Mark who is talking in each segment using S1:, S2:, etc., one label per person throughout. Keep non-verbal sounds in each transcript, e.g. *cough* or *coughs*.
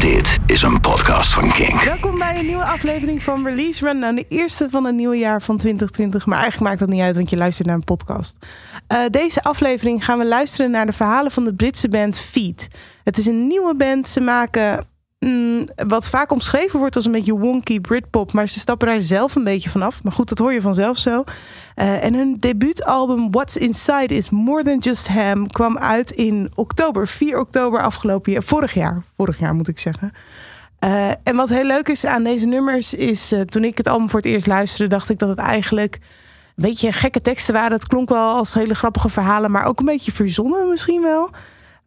S1: Dit is een podcast van Kink.
S2: Welkom bij een nieuwe aflevering van Release Run. Nou, de eerste van het nieuwe jaar van 2020. Maar eigenlijk maakt dat niet uit, want je luistert naar een podcast. Uh, deze aflevering gaan we luisteren naar de verhalen van de Britse band Feet. Het is een nieuwe band. Ze maken mm, wat vaak omschreven wordt als een beetje wonky Britpop. Maar ze stappen daar zelf een beetje vanaf. Maar goed, dat hoor je vanzelf zo. Uh, en hun debuutalbum What's Inside is More Than Just Ham kwam uit in oktober. 4 oktober afgelopen jaar. Vorig jaar. Vorig jaar moet ik zeggen. Uh, en wat heel leuk is aan deze nummers is... Uh, toen ik het album voor het eerst luisterde... dacht ik dat het eigenlijk een beetje gekke teksten waren. Het klonk wel als hele grappige verhalen... maar ook een beetje verzonnen misschien wel.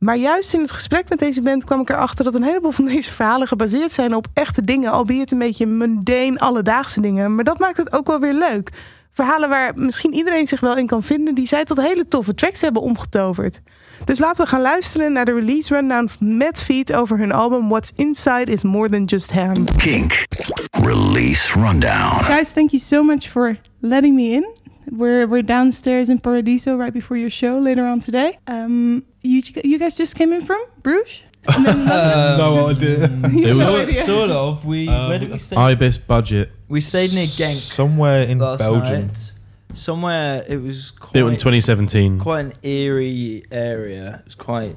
S2: Maar juist in het gesprek met deze band kwam ik erachter... dat een heleboel van deze verhalen gebaseerd zijn op echte dingen... albeit een beetje mundane, alledaagse dingen. Maar dat maakt het ook wel weer leuk. Verhalen waar misschien iedereen zich wel in kan vinden... die zij tot hele toffe tracks hebben omgetoverd. Dus laten we gaan luisteren naar de release rundown met Feet over hun album What's Inside is More Than Just Ham.
S1: Kink. Release Rundown.
S2: Guys, thank you so much for letting me in. We're, we're downstairs in Paradiso right before your show later on today. Um, you, you guys just came in from Bruges? *laughs*
S3: Um, no idea. *laughs*
S4: It
S2: No
S4: was
S2: idea.
S4: sort of. We where did we stay?
S3: Ibis budget.
S4: we stayed near Genk
S3: Somewhere in
S4: last
S3: Belgium.
S4: night. Somewhere it was quite
S3: Built in 2017.
S4: quite an eerie area. It was quite.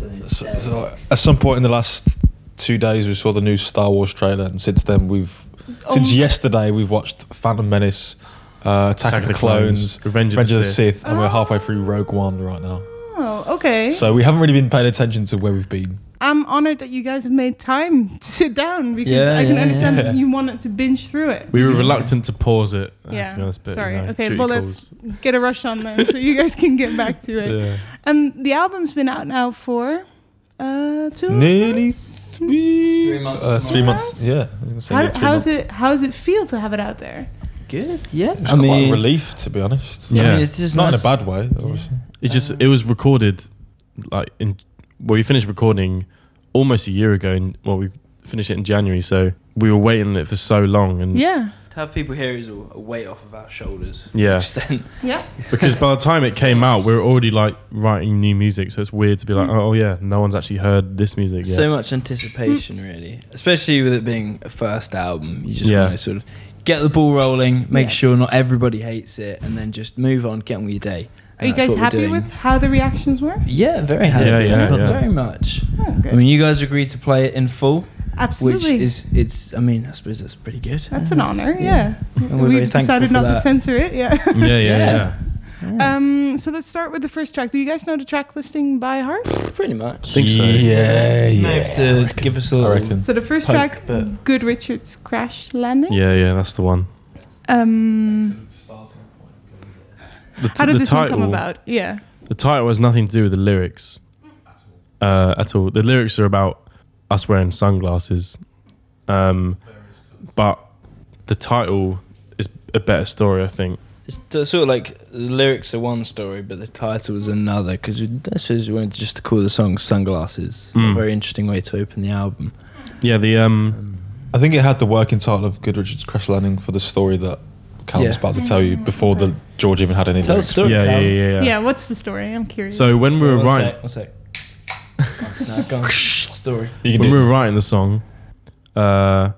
S4: Know,
S3: So, so at some point in the last two days, we saw the new Star Wars trailer, and since then, we've since
S2: Oh.
S3: yesterday we've watched Phantom Menace, uh, Attack, of the Clones,
S5: Revenge,
S3: Revenge
S5: of
S3: of
S5: the
S3: the
S5: Sith.
S3: Sith, and we're halfway through Rogue One right now.
S2: Oh, okay.
S3: So we haven't really been paying attention to where we've been.
S2: I'm honored that you guys have made time to sit down because
S4: Yeah,
S2: I can
S4: yeah,
S2: understand
S3: yeah.
S2: that you wanted to binge through it.
S5: We were reluctant to pause it.
S2: Yeah,
S5: to be honest, but
S2: sorry.
S5: you know,
S2: Okay,
S5: duty
S2: well,
S5: calls.
S2: let's get a rush on then so you guys can get back to it.
S5: Yeah.
S2: Um, the album's been out now for uh, two
S3: Nearly
S2: months?
S4: Three months.
S3: Uh, three
S2: months?
S3: months. Yeah. I was gonna
S2: How,
S3: nearly three
S2: how's
S3: months.
S2: it? How's it feel to have it out there?
S4: Good. Yeah.
S3: It's
S4: I
S3: quite
S4: mean,
S3: a relief, to be honest.
S4: I
S5: Yeah.
S4: mean, it's just
S3: Not in a bad way, obviously.
S5: It just it was recorded like in well we finished recording almost a year ago and well we finished it in January so we were waiting on it for so long and
S2: Yeah,
S4: To have people here is a a weight off of our shoulders.
S5: Yeah.
S4: extent. *laughs*
S2: yeah.
S5: because by the time it came out we were already like writing new music so it's weird to be like mm. oh yeah no one's actually heard this music yet.
S4: So much anticipation, really, especially with it being a first album. You just
S5: Yeah.
S4: want to sort of get the ball rolling, make
S2: Yeah.
S4: sure not everybody hates it, and then just move on, get on with your day.
S2: Are you guys happy with how the reactions were?
S4: Yeah, very happy.
S5: Yeah, yeah, yeah.
S4: very much.
S2: Oh.
S4: I mean, you guys agreed to play it in full,
S2: Absolutely.
S4: which is it's. I mean, I suppose that's pretty good.
S2: That's an honor. Yeah,
S4: And we're very
S2: we've decided
S4: for
S2: not to censor it. Yeah.
S5: yeah yeah yeah,
S4: Yeah. Yeah.
S2: Um, so let's start with the first track. Do you guys know the track listing by heart?
S4: pretty much.
S5: I think so.
S3: Yeah, yeah.
S4: may have to give us a little.
S3: reckon.
S2: So the first
S4: Poke,
S2: track,
S4: but-
S2: Good Richard's Crash Landing.
S5: yeah yeah that's the one
S2: Um,
S5: the, t-
S2: how did
S5: the
S2: this one come about? Yeah.
S5: The title has nothing to do with the lyrics uh, at all. The lyrics are about us wearing sunglasses, um, but the title is a better story, I think.
S4: It's sort of like the lyrics are one story, but the title is another. Because that's just we wanted just to call the song "Sunglasses."
S5: Mm.
S4: A very interesting way to open the album.
S5: Yeah, the um,
S3: I think it had the working title of Good Richard's Crash Landing for the story that Callum was
S4: Yeah.
S3: about to tell you before the George even had any
S4: Tell the
S3: lyrics.
S4: story.
S5: yeah, yeah,
S4: Callum.
S5: yeah, yeah,
S2: yeah, What's the story? I'm curious.
S5: So when we were
S4: One
S5: writing,
S4: sec, one sec. no. Story.
S3: You can
S5: when we were writing the song, uh,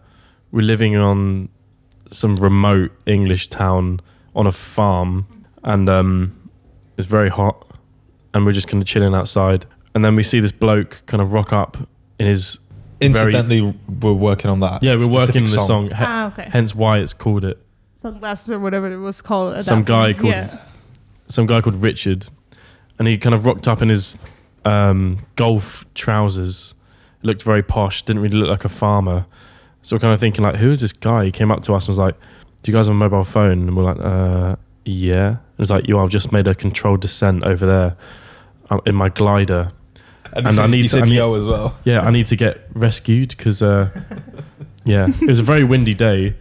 S5: we're living on some remote English town on a farm, and um, it's very hot, and we're just kind of chilling outside, and then we see this bloke kind of rock up in his
S3: Incidentally, we're working on that.
S5: yeah, we're working
S3: specific
S5: the song, he-
S2: ah, okay.
S5: hence why it's called it.
S2: Sunglasses or whatever it was called. at
S5: Some
S2: that
S5: guy
S2: point.
S5: called-
S2: Yeah.
S5: Some guy called Richard, and he kind of rocked up in his um, golf trousers. Looked very posh. Didn't really look like a farmer. So we're kind of thinking like, who is this guy? He came up to us and was like, "Do you guys have a mobile phone?" And we're like, "Uh, yeah." And it's like, "Yo, I've just made a controlled descent over there um, in my glider."
S3: And,
S5: And
S3: he
S5: I need to-
S3: said
S5: I need-
S3: yo as well.
S5: yeah, I need to get rescued because, uh, *laughs* yeah, it was a very windy day,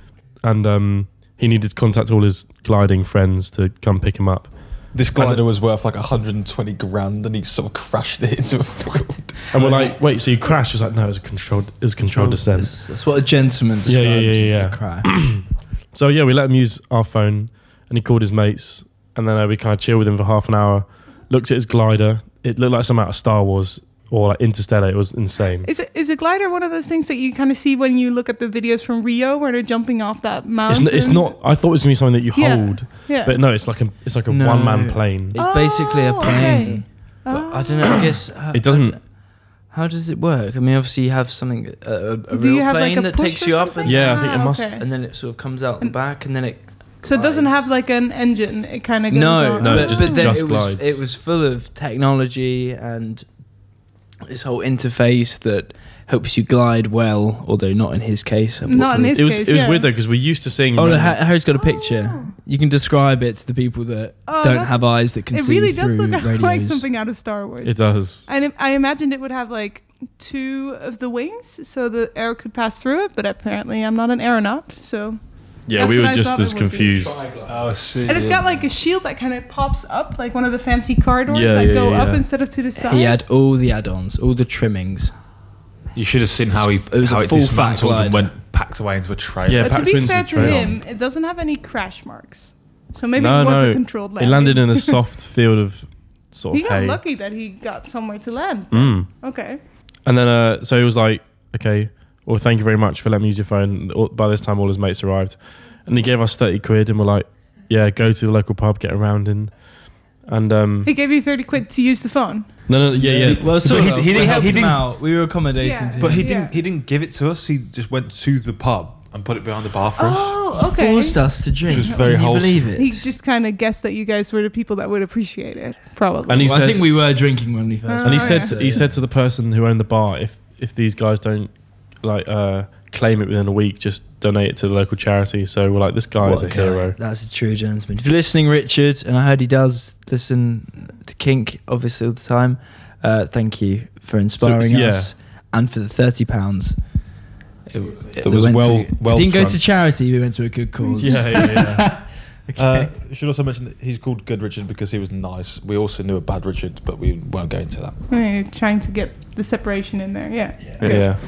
S5: and um, he needed to contact all his gliding friends to come pick him up.
S3: This glider was worth like 120 grand, and he sort of crashed it into a field.
S5: And we're like, "Wait, so you crashed?" He was like, "No, it was a controlled, it was a controlled descent."
S4: That's, what a gentleman describes
S5: yeah, yeah, yeah, yeah. *clears throat*
S4: a crash.
S5: So yeah, we let him use our phone, and he called his mates, and then uh, we kind of chilled with him for half an hour. Looked at his glider; it looked like some out of Star Wars or like Interstellar. It was insane.
S2: Is it is a glider one of those things that you kind of see when you look at the videos from Rio where they're jumping off that
S5: It's,
S2: mountain?
S5: n- it's not. I thought it was gonna be something that you
S2: Yeah.
S5: hold,
S2: Yeah.
S5: but no, it's like a it's like a
S4: No.
S5: one man plane.
S4: It's basically a
S2: Oh,
S4: plane.
S2: okay.
S4: But I don't know. I guess how,
S5: It doesn't.
S4: How does it work? I mean, obviously you have something a, a, a
S2: Do you
S4: real
S2: have, like,
S4: plane
S2: a
S4: that takes you up,
S2: something?
S4: and,
S5: Yeah, I think it
S2: Ah,
S5: must-
S2: okay.
S4: and then it sort of comes out the
S2: And-
S4: back, and then it.
S2: So it doesn't have like an engine. It kind of goes
S4: No,
S2: on.
S5: No,
S4: but,
S5: just-
S4: but then
S5: just
S4: it was
S5: glides.
S4: it was full of technology and this whole interface that helps you glide well, although not in his case.
S2: Not in his
S5: It was
S2: case,
S5: it was
S2: yeah.
S5: weird though because we're used to seeing.
S4: Oh,
S5: men-
S4: Harry's got a picture. Oh. You can describe it to the people that
S2: Oh,
S4: don't have eyes that can see.
S2: It
S4: see
S2: really does
S4: through
S2: look *laughs*
S4: radios.
S2: like something out of Star Wars.
S5: it does.
S2: And it, I imagined it would have like two of the wings so the air could pass through it, but apparently I'm not an aeronaut. So
S5: Yeah,
S2: That's
S5: we were
S2: I
S5: just as
S2: it would be.
S5: confused.
S3: Oh, shit.
S2: and it's got like a shield that kind of pops up, like one of the fancy car doors
S5: Yeah,
S2: that
S5: yeah,
S2: go
S5: yeah,
S2: up instead of to the side.
S4: He had all the add-ons, all the trimmings.
S3: You should have seen how he
S4: It was
S3: how
S4: a
S3: it
S4: full fat
S3: dismantled and went packed away into a trailer.
S5: Yeah,
S2: but to
S5: packed
S2: be
S5: into
S2: fair to
S5: trail.
S2: him, it doesn't have any crash marks. So maybe
S5: No,
S2: it was
S5: no,
S2: a controlled
S5: He
S2: landing.
S5: landed in a soft *laughs* field of sort of
S2: He
S5: of
S2: got
S5: hay.
S2: lucky that he got somewhere to land.
S5: Mm.
S2: Okay.
S5: And then, uh, so he was like, okay, well, thank you very much for letting me use your phone. All- By this time, all his mates arrived. And he gave us 30 quid and we're like, yeah, go to the local pub, get around in. And, um,
S2: He gave you 30 quid to use the phone.
S5: no, no, yeah, yeah.
S4: Well,
S3: But
S4: sort
S3: he-
S4: of.
S3: he
S4: we
S3: didn't-
S4: helped
S3: he
S4: him
S3: didn't-
S4: out. We were accommodating
S2: Yeah.
S4: to
S3: But
S4: him.
S3: he didn't. He didn't give it to us. He just went to the pub and put it behind the bar for us.
S2: Oh, okay.
S4: forced us to drink.
S3: was very
S4: Can you
S3: wholesome.
S4: believe it?
S2: He just kind of guessed that you guys were the people that would appreciate it, probably.
S5: And he
S4: Well,
S5: said,
S4: I think we were drinking when we first.
S2: Oh,
S5: and he
S4: met,
S5: said,
S2: yeah.
S5: he said to the person who owned the bar, if if these guys don't like uh, claim it within a week, just donate it to the local charity. So we're like, this guy is a
S4: guy.
S5: hero.
S4: That's a true gentleman. If you're listening, Richard, and I heard he does listen to Kink obviously all the time, uh, thank you for inspiring
S5: So, yeah.
S4: us and for the thirty pounds. It, it
S3: That was
S4: went
S3: well-
S4: to,
S3: well
S4: Didn't go to charity. We went to a good cause.
S5: Yeah, yeah, yeah. *laughs*
S3: Uh, should also mention that he's called Good Richard because he was nice. We also knew a bad Richard, but we won't go into that.
S2: You're trying to get the separation in there, yeah.
S5: yeah. yeah.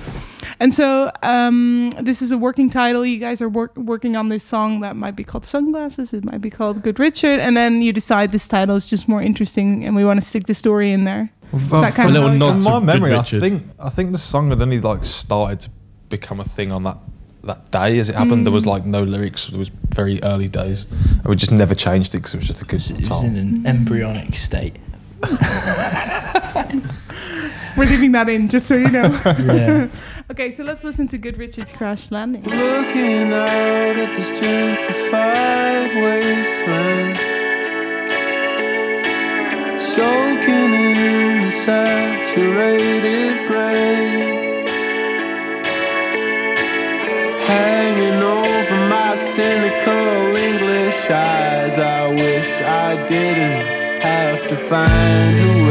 S2: And so um, this is a working title. You guys are work- working on this song that might be called Sunglasses. It might be called Good Richard. And then you decide this title is just more interesting and we want to stick the story in there. Is that kind
S5: a
S2: of
S5: little
S2: how it
S5: nod
S3: From
S5: to
S3: my
S5: Good
S3: memory, I
S5: Richard.
S3: think I think the song had only like started to become a thing on that that day as it happened. There was mm. like no lyrics. It was very early days, and we just never changed it because it was just a good
S4: It was
S3: song.
S4: in an mm. embryonic state. *laughs*
S2: We're leaving that in, just so you know. *laughs*
S4: Yeah. *laughs*
S2: okay, so let's listen to Good Richard's Crash Landing.
S6: Looking out at this gentrified wasteland Soaking in the saturated gray Hanging over my cynical English eyes. I wish I didn't have to find a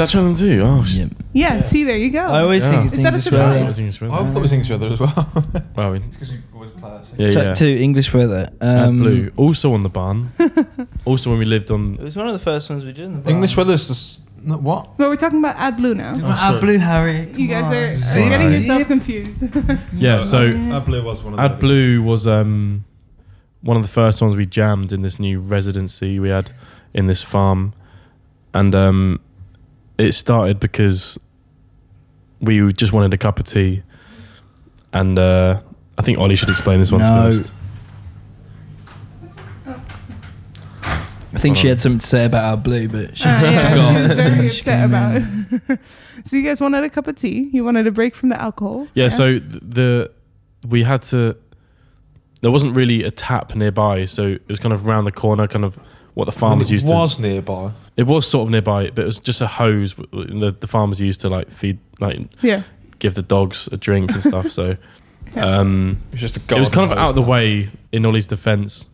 S5: that channel two? Oh,
S4: Yeah.
S5: shit.
S2: Yeah, see, there you go.
S4: I always
S5: Yeah.
S4: think it's
S2: Is that a
S4: English
S2: surprise?
S5: I
S4: weather.
S5: was thinking
S3: I thought it was English weather as well. *laughs*
S5: Well, we-
S3: because you always play that.
S5: yeah,
S4: Track
S5: yeah.
S4: two, English weather. Um,
S5: blue. Also on the barn. *laughs* also when we lived on.
S4: It was one of the first ones we did in the bar.
S3: English weather's just no, what?
S2: But we're talking about AdBlue now.
S3: Oh, sorry.
S4: Harry.
S2: You guys are,
S5: Sorry.
S2: getting yourself confused. *laughs*
S5: Yeah, so
S3: AdBlue was one of
S5: Ad Blue was um, one of the first ones we jammed in this new residency we had in this farm, and um, it started because we just wanted a cup of tea, and uh, I think Ollie should explain this one
S4: No.
S5: first.
S4: I think she had something to say about our blue, but she
S2: Uh, yeah,
S4: forgot.
S2: she was very
S4: as she
S2: upset about it. *laughs* so you guys wanted a cup of tea. You wanted a break from the alcohol.
S5: Yeah, so the we had to. There wasn't really a tap nearby, so it was kind of round the corner, kind of what the farmers
S3: it
S5: used
S3: was
S5: to.
S3: nearby.
S5: It was sort of nearby, but it was just a hose w- w- the, the farmers used to like feed, like
S2: yeah.
S5: give the dogs a drink and stuff. So *laughs*
S2: Yeah.
S5: um,
S3: It was just a
S5: it was kind of out of the way in Ollie's defence.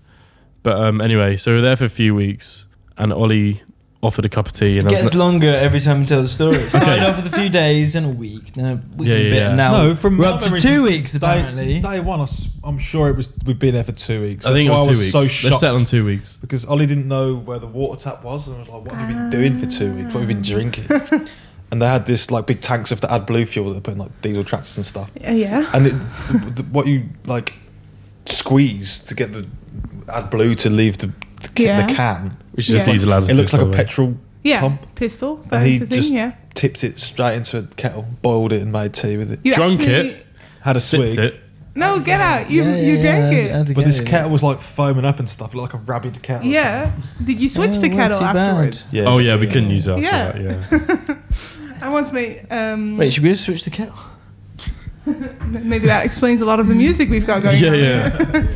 S5: But um, anyway, so we were there for a few weeks, and Ollie offered a cup of tea, and
S4: It
S5: there
S4: gets
S5: no-
S4: longer every time we tell the story. *laughs* It started
S5: Okay.
S4: off with a few days, then a week, then a week
S5: Yeah,
S4: and a
S5: yeah,
S4: bit,
S5: yeah.
S4: and now
S3: No, from
S4: we're up to two
S3: since
S4: weeks
S3: day,
S4: apparently.
S3: Since day one, I'm sure it was. we'd been there for two weeks.
S5: I think it was two
S3: I
S5: weeks.
S3: So
S5: Let's
S3: shocked
S5: settle on two weeks.
S3: because Ollie didn't know where the water tap was, and I was like, "What have you been doing for two weeks? What have you been drinking?" *laughs* and they had this like big tanks of the AdBlue fuel that they put in like diesel tractors and stuff.
S2: Yeah.
S3: And it, the, the, what you like squeeze to get the AdBlue to leave the the,
S2: Yeah.
S3: the can.
S5: Which is
S2: Yeah.
S5: these allowed
S3: It looks
S5: do,
S3: like a
S5: by the way.
S3: petrol
S2: Yeah.
S3: pump.
S2: Pistol.
S3: And he
S2: thing,
S3: just
S2: yeah.
S3: tipped it straight into a kettle, boiled it, and made tea with it.
S2: You
S5: Drunk
S2: actually-
S5: it.
S3: Had a
S5: Sipped
S3: swig.
S5: it.
S2: No, get out. You
S4: Yeah,
S2: you drank
S4: yeah,
S2: it.
S4: I had to
S3: But this
S4: yeah.
S3: kettle was like foaming up and stuff, like a rabid kettle.
S2: Yeah. Did you switch
S4: Oh,
S2: the kettle afterwards?
S3: something.
S5: oh yeah, we couldn't use it after
S2: Yeah.
S5: that. Yeah. *laughs*
S2: I once made. Um,
S4: Wait, should we just switch the kettle? *laughs*
S2: maybe that explains a lot of the music we've got going *laughs*
S5: yeah,
S2: on.
S5: yeah.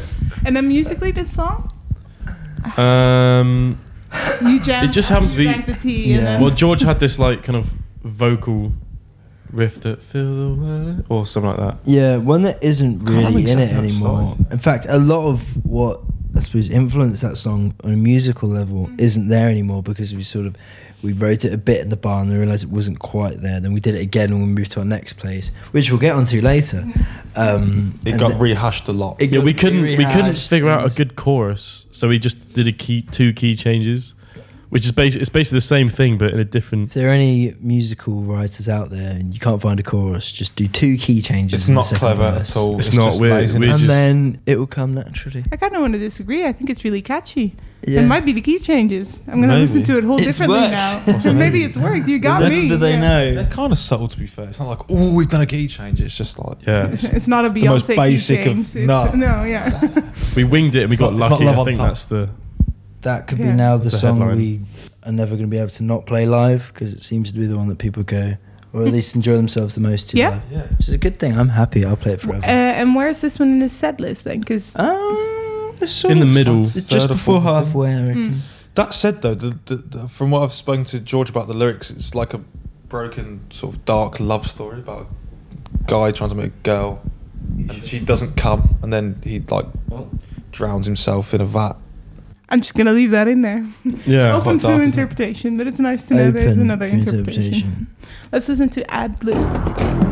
S2: And then musically, this song,
S5: Um,
S2: you jammed.
S5: It just happened to be-
S2: drank the tea. And
S4: Yeah.
S2: then,
S5: well, George had this like kind of vocal riff that fill the world or something like that.
S4: Yeah, one that isn't
S3: Can't
S4: really
S3: remember
S4: in it
S3: exactly how it
S4: anymore.
S3: started.
S4: In fact, a lot of what I suppose influenced that song on a musical level isn't there anymore because we sort of we wrote it a bit in the bar and then realised it wasn't quite there. Then we did it again when we moved to our next place, which we'll get onto later. Um,
S3: It got
S4: th-
S3: rehashed a lot.
S4: it
S5: Yeah, we couldn't we couldn't figure out a good chorus, so we just did a key two key changes, which is basically it's basically the same thing but in a different.
S4: If
S5: different.
S4: there are any musical writers out there and you can't find a chorus, just do two key changes.
S3: It's not clever
S4: verse.
S3: at all.
S5: It's not weird.
S4: And
S5: just-
S4: then it will come naturally.
S2: I kind of want to disagree. I think it's really catchy.
S4: Yeah.
S2: It might be the key changes. I'm gonna listen to it whole
S4: It's
S2: differently
S4: worked.
S2: now. *laughs* Maybe it's worked. You got me.
S4: do they
S2: yeah.
S4: know.
S3: They're kind of subtle, to be fair. It's not like, oh, we've done a key change. It's just like,
S5: Yeah, *laughs*
S2: It's not a
S3: The most
S2: Beyonce
S3: basic
S2: key change. It's-
S3: no.
S2: no, yeah.
S5: we winged it and we
S3: It's
S5: got
S3: not-
S5: lucky. I think that's the
S4: That could
S2: Yeah.
S4: be now the
S5: the
S4: song
S5: headline.
S4: we are never going to be able to not play live because it seems to be the one that people go, or at least enjoy themselves the most to
S2: Yeah.
S4: live.
S3: yeah.
S4: Which is a good thing. I'm happy. I'll play it
S2: Uh,
S4: forever.
S2: and where's this one in the set list then? Because
S4: um, it's sort
S5: in the middle.
S4: It's just before
S3: fourth, I
S4: halfway, I reckon.
S3: That said, though, the, the, the, from what I've spoken to George about the lyrics, it's like a broken, sort of dark love story about a guy trying to meet a girl, and she doesn't come, and then he like drowns himself in a vat.
S2: I'm just gonna leave that in there.
S5: yeah.
S2: Open to interpretation, but it's nice to know there's another
S4: for
S2: interpretation. Let's listen to Ad Blue.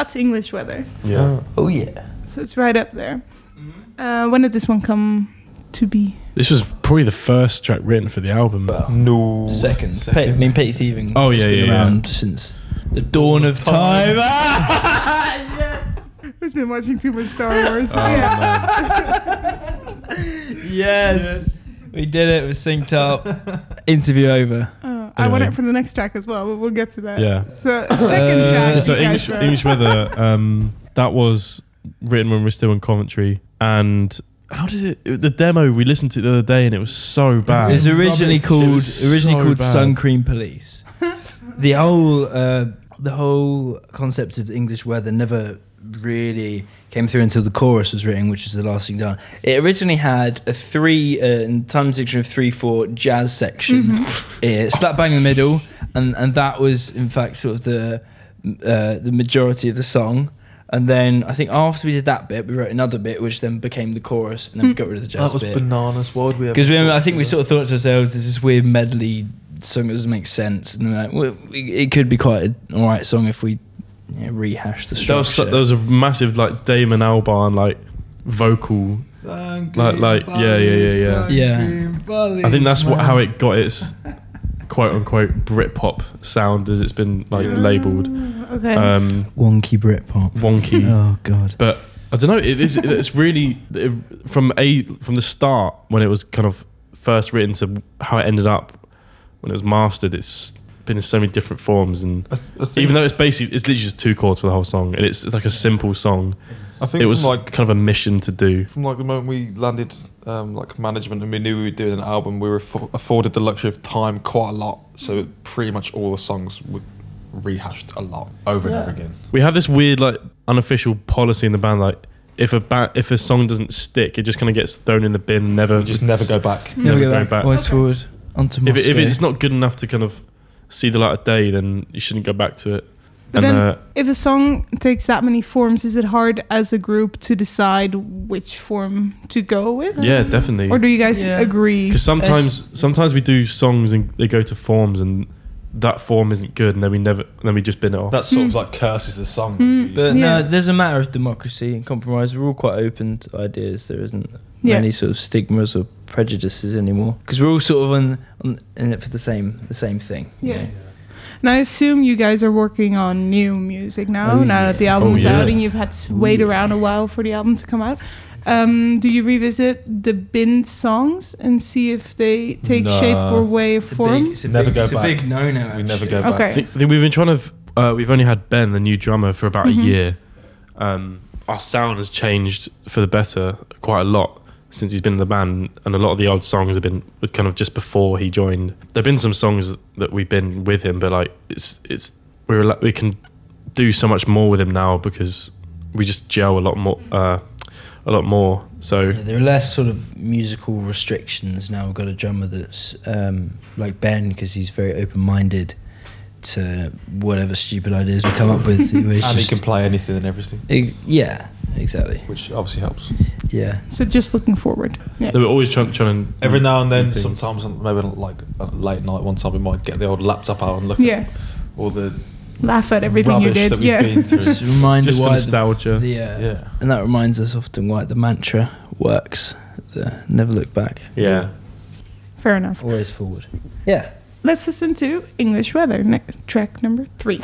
S2: That's English weather.
S3: Yeah.
S4: Oh yeah.
S2: So it's right up there. Uh, when did this one come to be?
S5: This was probably the first track written for the album.
S3: No.
S4: Second.
S3: Second.
S4: Pe- I mean, Petty Thieving.
S5: Oh,
S4: has
S5: yeah,
S4: been
S5: yeah, yeah.
S4: around since the dawn of time.
S2: Who's *laughs* been watching too much Star Wars?
S5: Oh,
S2: yeah.
S4: yes. We did it. We synced up. Interview over.
S2: Oh, I want it for the next track as well, but we'll get to that.
S5: Yeah.
S2: So second
S4: Uh,
S2: track.
S5: so
S2: you guys
S5: English
S2: wrote.
S5: English Weather, um, that was written when we were still in Coventry, and how did it? it- The demo we listened to the other day, and it was so bad.
S4: It was originally
S5: It
S4: called
S5: was
S4: originally
S5: so
S4: called
S5: bad.
S4: Sun Cream Police. *laughs* the whole uh, the whole concept of English weather never really came through until the chorus was written, which was the last thing done. It originally had a three uh, time section of three four jazz section, *laughs* uh, slap bang in the middle, and and that was in fact sort of the uh, the majority of the song. And then I think after we did that bit, we wrote another bit, which then became the chorus, and then we got rid of the jazz
S3: That was
S4: bit.
S3: bananas. Why would we?
S4: Because I think we sort of thought to ourselves, "There's this weird medley song that doesn't make sense," and then like, well, it it could be quite an alright song if we you know, rehash the
S5: There was,
S4: structure.
S5: so- there was a massive like Damon Albarn like vocal.
S3: Sun
S5: Like-
S3: cream
S5: like, yeah, yeah, yeah, yeah.
S3: Sun
S4: Yeah.
S3: cream bullies,
S5: I think that's what how it got its quote unquote Britpop sound as it's been like labelled.
S2: Okay.
S5: Um,
S4: wonky Britpop.
S5: wonky. *laughs*
S4: Oh god.
S5: But I don't know. It is. It's really it, from a from the start when it was kind of first written to how it ended up when it was mastered. It's been in so many different forms, and
S3: I, th- I think,
S5: even though it's basically it's literally just two chords for the whole song, and it's, it's like a simple song.
S3: I think
S5: It was
S3: from like
S5: kind of a mission to do.
S3: from like the moment we landed um, like management and we knew we were doing an album, we were affo- afforded the luxury of time quite a lot. So pretty much all the songs were rehashed a lot over and over again.
S5: We have this weird like unofficial policy in the band, like if a ba- if a song doesn't stick, it just kind of gets thrown in the bin. Never
S3: We just never go back.
S4: Never,
S5: Never
S4: go
S5: go
S4: back.
S5: back.
S4: Always
S2: Okay.
S4: forward onto
S5: If, it, if it's not good enough to kind of see the light of day, then you shouldn't go back to it.
S2: But
S5: and
S2: then-
S5: uh,
S2: if a song takes that many forms, is it hard as a group to decide which form to go with?
S5: yeah, definitely.
S2: Or do you guys
S4: Yeah.
S2: agree?
S5: Because sometimes, sometimes we do songs and they go to forms, and that form isn't good, and then we never, then we just bin it off.
S3: That sort of like curses the song.
S2: Hmm.
S4: But
S2: Yeah.
S4: no, there's a matter of democracy and compromise. We're all quite open to ideas. There isn't
S2: Yeah.
S4: many sort of stigmas or prejudices anymore because we're all sort of on, on in it for the same the same thing. you
S2: Yeah.
S4: know.
S2: And I assume you guys are working on new music now.
S4: Oh,
S2: now that the album's
S5: Oh, yeah.
S2: out and you've had to wait around a while for the album to come out. Um, do you revisit the bin songs and see if they take shape or way of form?
S4: big, it's a
S3: Never
S4: big,
S3: go
S4: it's
S3: back.
S4: a big no no.
S3: We never go back.
S2: Okay.
S5: I think, I think we've been trying to. Uh, we've only had Ben, the new drummer, for about
S2: Mhm.
S5: a year. Um, our sound has changed for the better quite a lot since he's been in the band, and a lot of the old songs have been kind of just before he joined. There've been some songs that we've been with him, but like it's it's we're we can do so much more with him now because we just gel a lot more, uh, a lot more. So
S4: Yeah, there are less sort of musical restrictions now. We've got a drummer that's um, like Ben because he's very open minded to whatever stupid ideas we come up with. *laughs* He's
S3: And he can play anything and everything,
S4: Ex- yeah, exactly.
S3: which obviously helps.
S4: Yeah.
S2: So just looking forward. Yeah.
S5: they were always trying, trying to
S3: Every now and then,
S5: things.
S3: sometimes maybe like late night, one time we might get the old laptop out and look
S2: Yeah.
S3: at all the
S2: Laugh at everything you did. Yeah.
S3: been through.
S4: Just a reminder
S5: just for
S4: why the,
S5: nostalgia.
S4: the, uh,
S3: yeah.
S4: and that reminds us often why the mantra works. The never look back,
S5: yeah.
S2: Fair enough.
S4: always forward. Yeah.
S2: Let's listen to English Weather, track number three.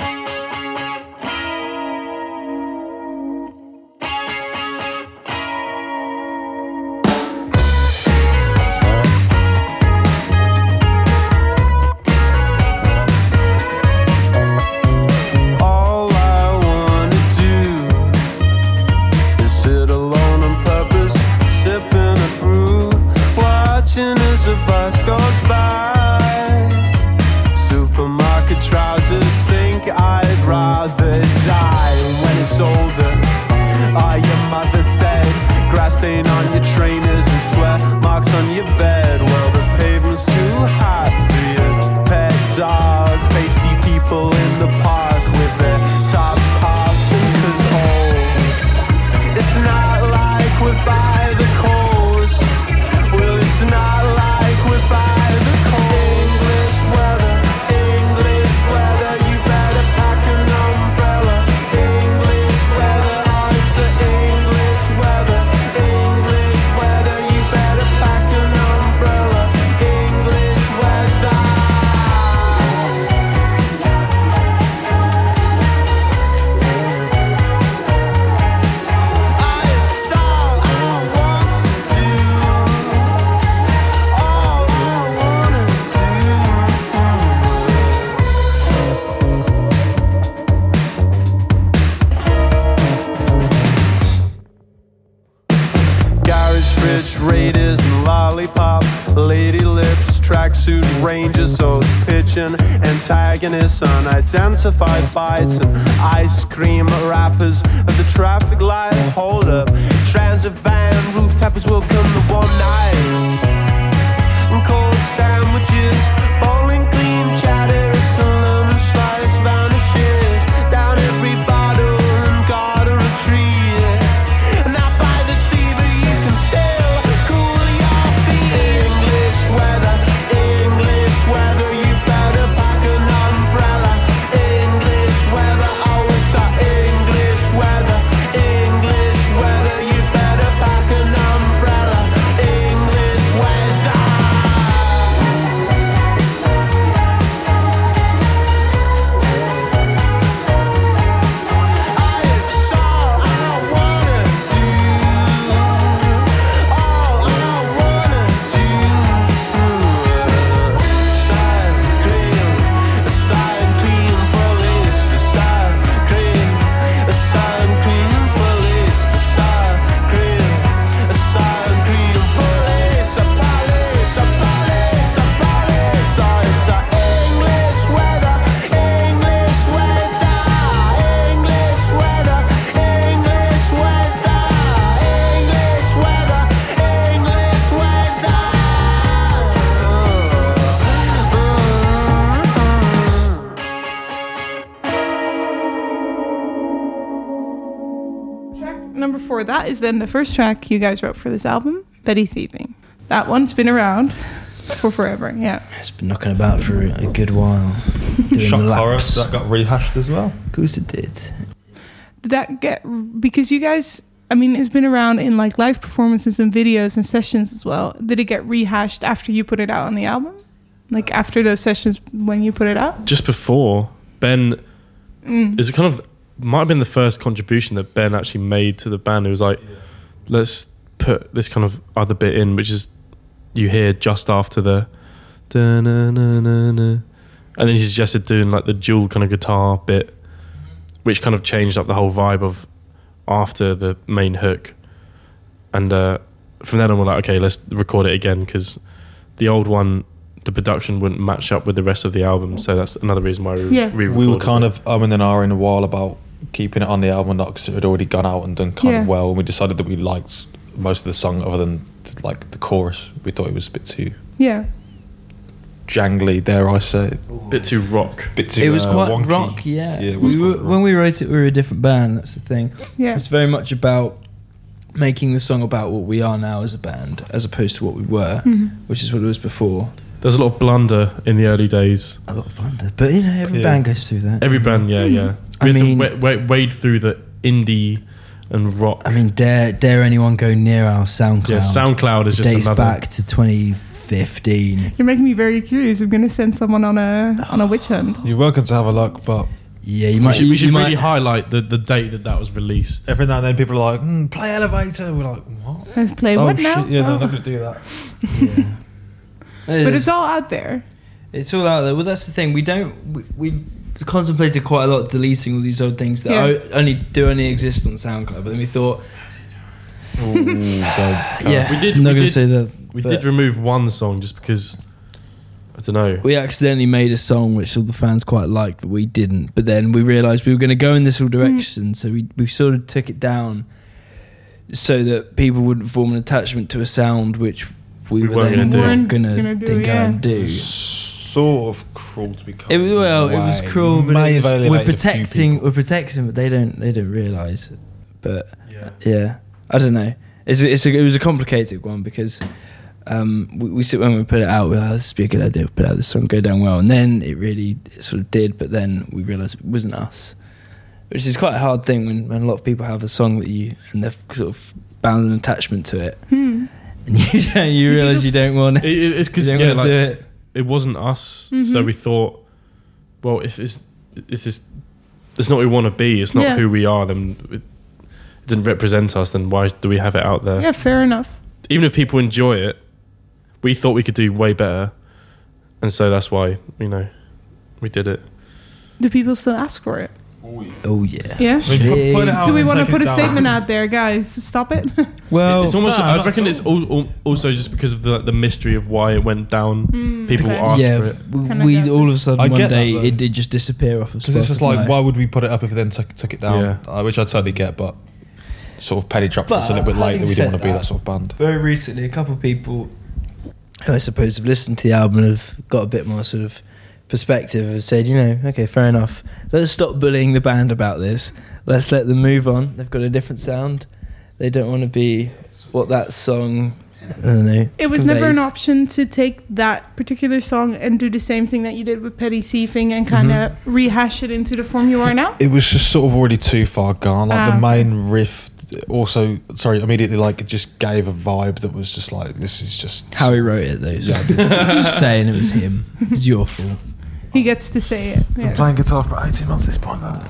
S6: Antagonists, unidentified bites, and ice
S2: then the first track you guys wrote for this album, Petty Thieving. That one's been around for forever. Yeah.
S4: It's been knocking about for a good while. *laughs* Doing
S3: Shock
S4: the
S3: horror
S4: laps.
S3: that got rehashed as well.
S4: Of course it did.
S2: Did that get because you guys? I mean, it's been around in like live performances and videos and sessions as well. Did it get rehashed after you put it out on the album? Like after those sessions when you put it out?
S5: Just before Ben mm. is it kind of might have been the first contribution that Ben actually made to the band. It was like, let's put this kind of other bit in, which is you hear just after the, and then he suggested doing like the dual kind of guitar bit, which kind of changed up the whole vibe of after the main hook. And uh, from then on, we're like, okay, let's record it again because the old one, the production wouldn't match up with the rest of the album. So that's another reason why we
S2: Yeah.
S5: re-
S3: We were kind
S5: it.
S3: of umming and ahhing a while about keeping it on the album, not because it had already gone out and done kind
S2: Yeah.
S3: of well. And we decided that we liked most of the song, other than like the chorus. We thought it was a bit too
S2: Yeah.
S3: jangly, dare I say,
S5: bit too rock.
S3: bit too.
S4: it was
S3: uh,
S4: quite
S3: wonky.
S4: rock, yeah.
S3: Yeah, was
S4: we were,
S3: rock.
S4: when we wrote it, we were a different band. That's the thing.
S2: Yeah.
S4: It's very much about making the song about what we are now as a band, as opposed to what we were,
S2: Mhm.
S4: which is what it was before.
S5: There's a lot of blunder in the early days.
S4: A lot of blunder, but you know, every
S3: Yeah.
S4: band goes through that.
S5: Every band, yeah, yeah.
S4: I
S5: We had
S4: mean-
S5: to wa- wa- wade through the indie and rock.
S4: I mean, dare dare anyone go near our SoundCloud?
S5: yeah, SoundCloud is just
S4: dates
S5: another.
S4: back to 2015.
S2: You're making me very curious. I'm gonna send someone on a on a witch hunt.
S3: You're welcome to have a look, but
S4: Yeah, you
S5: We should, we
S4: you
S5: should
S4: might-
S5: really highlight the, the date that that was released.
S3: every now and then people are like, mm, "Play Elevator." We're like, "What?"
S2: Let's play
S3: oh
S2: what now?
S3: shit! Yeah, no,
S2: Oh.
S3: I'm not going to do that.
S4: yeah. *laughs*
S2: But it's all out there.
S4: It's all out there. Well, that's the thing. We don't. We, we contemplated quite a lot deleting all these old things that
S2: Yeah.
S4: o- only do only exist on SoundCloud. But then we thought,
S3: Ooh, *laughs*
S4: yeah,
S5: We did-
S4: I'm not
S5: we
S4: going to
S5: did-
S4: say that.
S5: We did remove one song just because I don't know.
S4: We accidentally made a song which all the fans quite liked, but we didn't. But then we realised we were going to go in this whole mm. direction, so we we sort of took it down so that people wouldn't form an attachment to a sound which we,
S5: We
S4: were
S5: weren't
S4: then
S5: gonna
S4: not going to
S2: gonna
S4: then go
S2: yeah.
S4: and do.
S3: Sort of cruel to be.
S4: It was well, it was cruel, but
S3: May
S4: it was-
S3: alienated
S4: we're protecting, we're protecting, but they don't, they don't realise. But
S5: Yeah.
S4: yeah, I don't know. It's, it's a, it was a complicated one because um, we, we sit when we put it out. We're like, this would be a good idea. to Put out this song, go down well, and then it really it sort of did. But then we realised it wasn't us, which is quite a hard thing when, when a lot of people have a song that you and they've sort of bound an attachment to it,
S2: Hmm.
S4: and *laughs* you don't, you realise you don't want
S5: It,
S4: it.
S5: it- it's because
S4: You don't
S5: yeah,
S4: wanna
S5: like,
S4: do it.
S5: It wasn't us, so
S2: Mhm.
S5: we thought, well, if it's this is it's not what we want to be, it's not
S2: Yeah.
S5: who we are, then it, it doesn't represent us. Then why do we have it out there?
S2: Yeah, fair enough.
S5: Even if people enjoy it, we thought we could do way better, and so that's why you know we did it.
S2: Do people still ask for it?
S4: Oh yeah.
S2: Yeah.
S3: I mean, pu- put out
S2: Do we
S3: and
S2: want to
S3: take
S2: put
S3: it
S2: a
S3: down.
S2: statement out there, guys? Stop it. *laughs* *laughs*
S4: Well,
S5: it's almost.
S3: no,
S5: I reckon
S3: at
S5: it's al- al- also just because of the the mystery of why it went down. People
S2: okay.
S5: asked for
S4: yeah,
S5: it.
S2: kinda
S4: we
S2: got
S4: all of a sudden
S3: I
S4: one
S3: get that,
S4: day
S3: though.
S4: it did just disappear off of
S3: Because it's just like, why would we put it up if we then took, took it down?
S5: Yeah.
S3: Uh, which I totally get, but sort of penny dropped
S4: But
S3: us a little bit late that
S4: having
S3: we didn't want to
S4: said
S3: be that
S4: that-
S3: sort of band.
S4: very recently, a couple of people who I suppose have listened to the album and have got a bit more sort of perspective have said, you know, okay, fair enough. Let's stop bullying the band about this. Let's let them move on. They've got a different sound. They don't want to be what that song. I don't know.
S2: It was never an option to take that particular song and do the same thing that you did with Petty Thieving and kind of rehash it into the form you are now.
S3: It was just sort of already too far gone. Like
S2: Ah,
S3: the main riff, also, sorry, immediately like it just gave a vibe that was just like this is just
S4: How he wrote it though. So just saying it was him. *laughs* It's your fault.
S2: He gets to say it.
S3: Been
S2: Yeah.
S3: playing guitar for about eighteen months at this point. Now.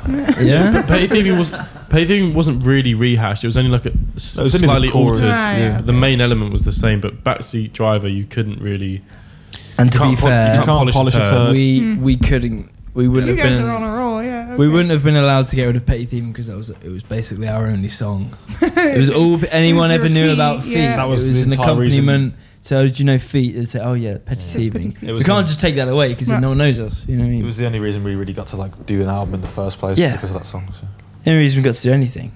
S4: Yeah.
S5: Petty Thieving was Petty Thieving wasn't really rehashed. It was only like a s-
S3: It was the
S5: slightly
S3: chorus,
S5: altered.
S2: Ah, yeah.
S5: The main element was the same, but backseat driver you couldn't really.
S4: And to be
S5: Can't pol- you
S4: fair,
S5: can't polish
S3: polish
S5: a
S3: a
S5: turd.
S3: turd.
S4: we
S2: Mm.
S4: we couldn't. We wouldn't
S2: You
S4: have
S2: guys
S4: been.
S2: are on a roll, yeah.
S4: We
S2: okay.
S4: wouldn't have been allowed to get rid of Petty Thieving because that was it was basically our only song. *laughs* It was all anyone
S2: your
S4: ever knew
S2: key,
S4: about Feet.
S2: yeah.
S3: That was
S4: it was
S3: the
S4: an
S3: entire reason.
S4: accompaniment. So did you know Feet? They'd say, "Oh yeah, Petty Thieving."
S2: Petty
S3: It
S4: We can't
S3: the-
S4: just take that away because then
S2: Right.
S4: no one knows us. You know what I mean?
S3: It was the only reason we really got to like do an album in the first place.
S4: Yeah.
S3: because of that song. So.
S4: the only reason we got to do anything.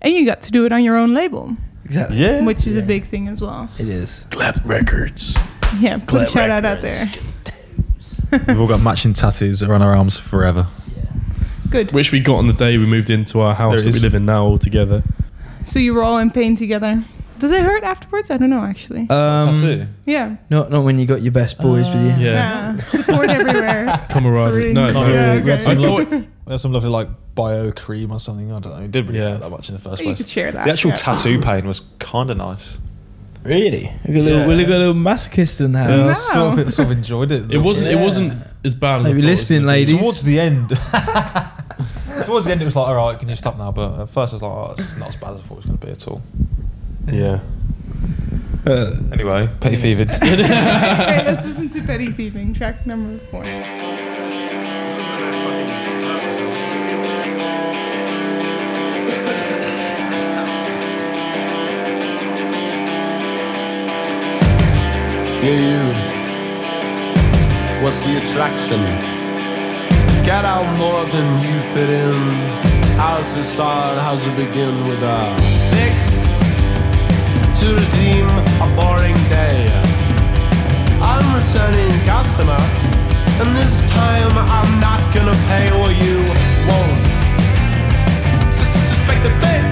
S2: And you got to do it on your own label,
S4: Exactly.
S3: Yeah,
S2: which is a big thing as well.
S4: It is.
S5: Glad Records.
S2: Yeah, put a
S4: Glad
S2: shout out out there. *laughs*
S3: we've all got matching tattoos that are on our arms forever. Yeah.
S2: Good.
S5: Which we got on the day we moved into our house
S3: There
S5: that we
S3: is.
S5: live in now all together.
S2: So you were all in pain together. Does it hurt afterwards? I don't know actually.
S4: Um,
S3: Tattoo.
S2: yeah.
S4: not not when you got your best boys with you.
S5: Yeah.
S2: Yeah. Support everywhere. *laughs*
S5: Camaraderie. No,
S2: Rings.
S5: no.
S2: Yeah,
S3: we had
S2: okay.
S3: Some *laughs*
S5: thought
S3: We had some lovely like bio cream or something. I don't know. It didn't really
S5: Yeah.
S3: hurt that much in the first place.
S2: You could share that.
S3: The actual
S2: yeah.
S3: tattoo pain was kind of nice.
S4: Really? We got a little,
S3: Yeah.
S4: we got a little masochist in the house.
S3: Yeah, I
S2: No.
S3: sort of, sort of enjoyed it.
S5: it wasn't. It wasn't as bad as. I
S4: Maybe
S5: thought it was
S4: listening, ladies.
S3: Towards the end. *laughs* Towards the end, it was like, all right, can you stop now? But at first, I was like, oh, it's not as bad as I thought it was going to be at all.
S5: Yeah.
S4: Uh,
S3: Anyway, Petty Fevered. *laughs*
S2: okay, let's listen to Petty Thieving, track number four.
S6: Yeah, you. What's the attraction? Get out more than you put in. How's it start? How's it begin with a fix to redeem a boring day? I'm returning customer, and this time I'm not gonna pay what you won't. Suspect the thing.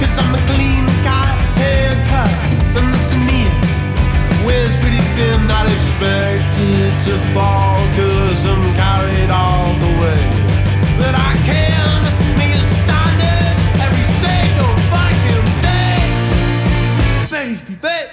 S6: Cause I'm a clean cut, haircut, and the sneer Wears pretty thin, not expected to fall Cause I'm carried all the way That I can meet standards Baby,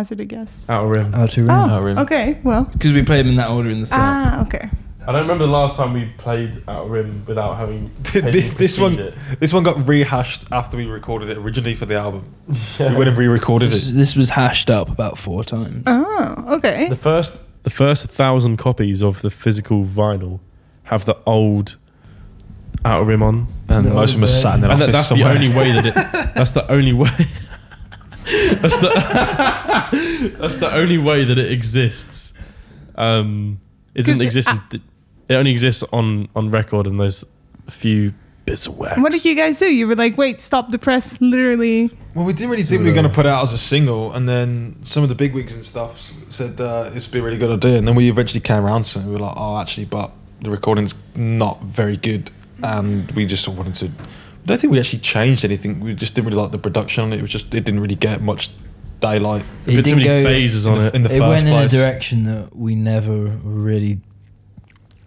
S2: hazard a guess?
S5: Outer Rim.
S7: Outer Rim.
S2: Oh,
S3: Oh, really?
S2: okay. Well,
S4: Because we played them in that order in the set.
S2: ah, okay.
S5: I don't remember the last time we played Outer Rim without having. *laughs*
S3: this, this one,
S5: It.
S3: this one got rehashed after we recorded it originally for the album. *laughs* We went and re-recorded
S4: this,
S3: it.
S4: this was hashed up about four times.
S2: Oh, okay.
S5: The first, the first thousand copies of the physical vinyl have the old Outer Rim on,
S3: And
S7: The
S3: most of them are sat in their
S5: and
S3: office
S5: that, that's
S3: somewhere.
S5: the only way that it. *laughs* That's the only way. That's the. *laughs* that's the only way that it exists. Um, it doesn't
S2: 'Cause,
S5: exist. in it only exists on on record, and there's a few bits of wax.
S2: What did you guys do? You were like, wait, stop the press, literally.
S3: Well, we didn't really think we were going to put it out as a single, and then some of the big wigs and stuff s- said uh, it's been a really good idea. And then we eventually came around to it. and We were like, oh, actually, but the recording's not very good, and we just sort of wanted to. I don't think we actually changed anything. We just didn't really like the production on it. It was just it didn't really get much daylight
S5: There's been too many
S7: didn't go-
S5: phases on it.
S3: in the
S7: it
S3: first
S7: went in a direction that we never really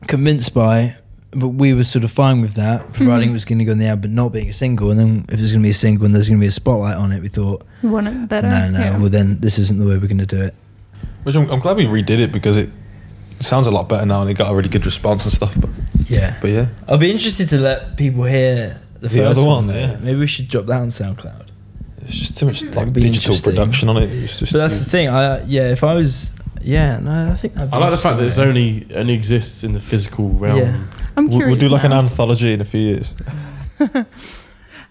S7: convinced by, but we were sort of fine with that, mm-hmm. providing it was going to go in the album, but not being a single. And then if there's going to be a single and there's going to be a spotlight on it, we thought,
S2: You want it better?
S7: no, no,
S2: Yeah.
S7: well then this isn't the way we're going to do it.
S3: Which I'm, I'm glad we redid it because it sounds a lot better now, and it got a really good response and stuff. But
S7: Yeah.
S3: but yeah,
S4: I'll be interested to let people hear the,
S3: The
S4: first
S3: other
S4: one.
S3: one, yeah.
S4: Maybe we should drop that on SoundCloud.
S3: it's just too much like digital production on it. It's just
S4: But that's
S3: too-
S4: the thing. I yeah, if I was yeah, no, I think that'd be
S5: I like the fact that it's only only exists in the physical realm.
S4: Yeah.
S2: I'm
S3: We'll,
S2: curious.
S3: we'll do like
S2: now.
S3: an anthology in a few years. *laughs* *laughs*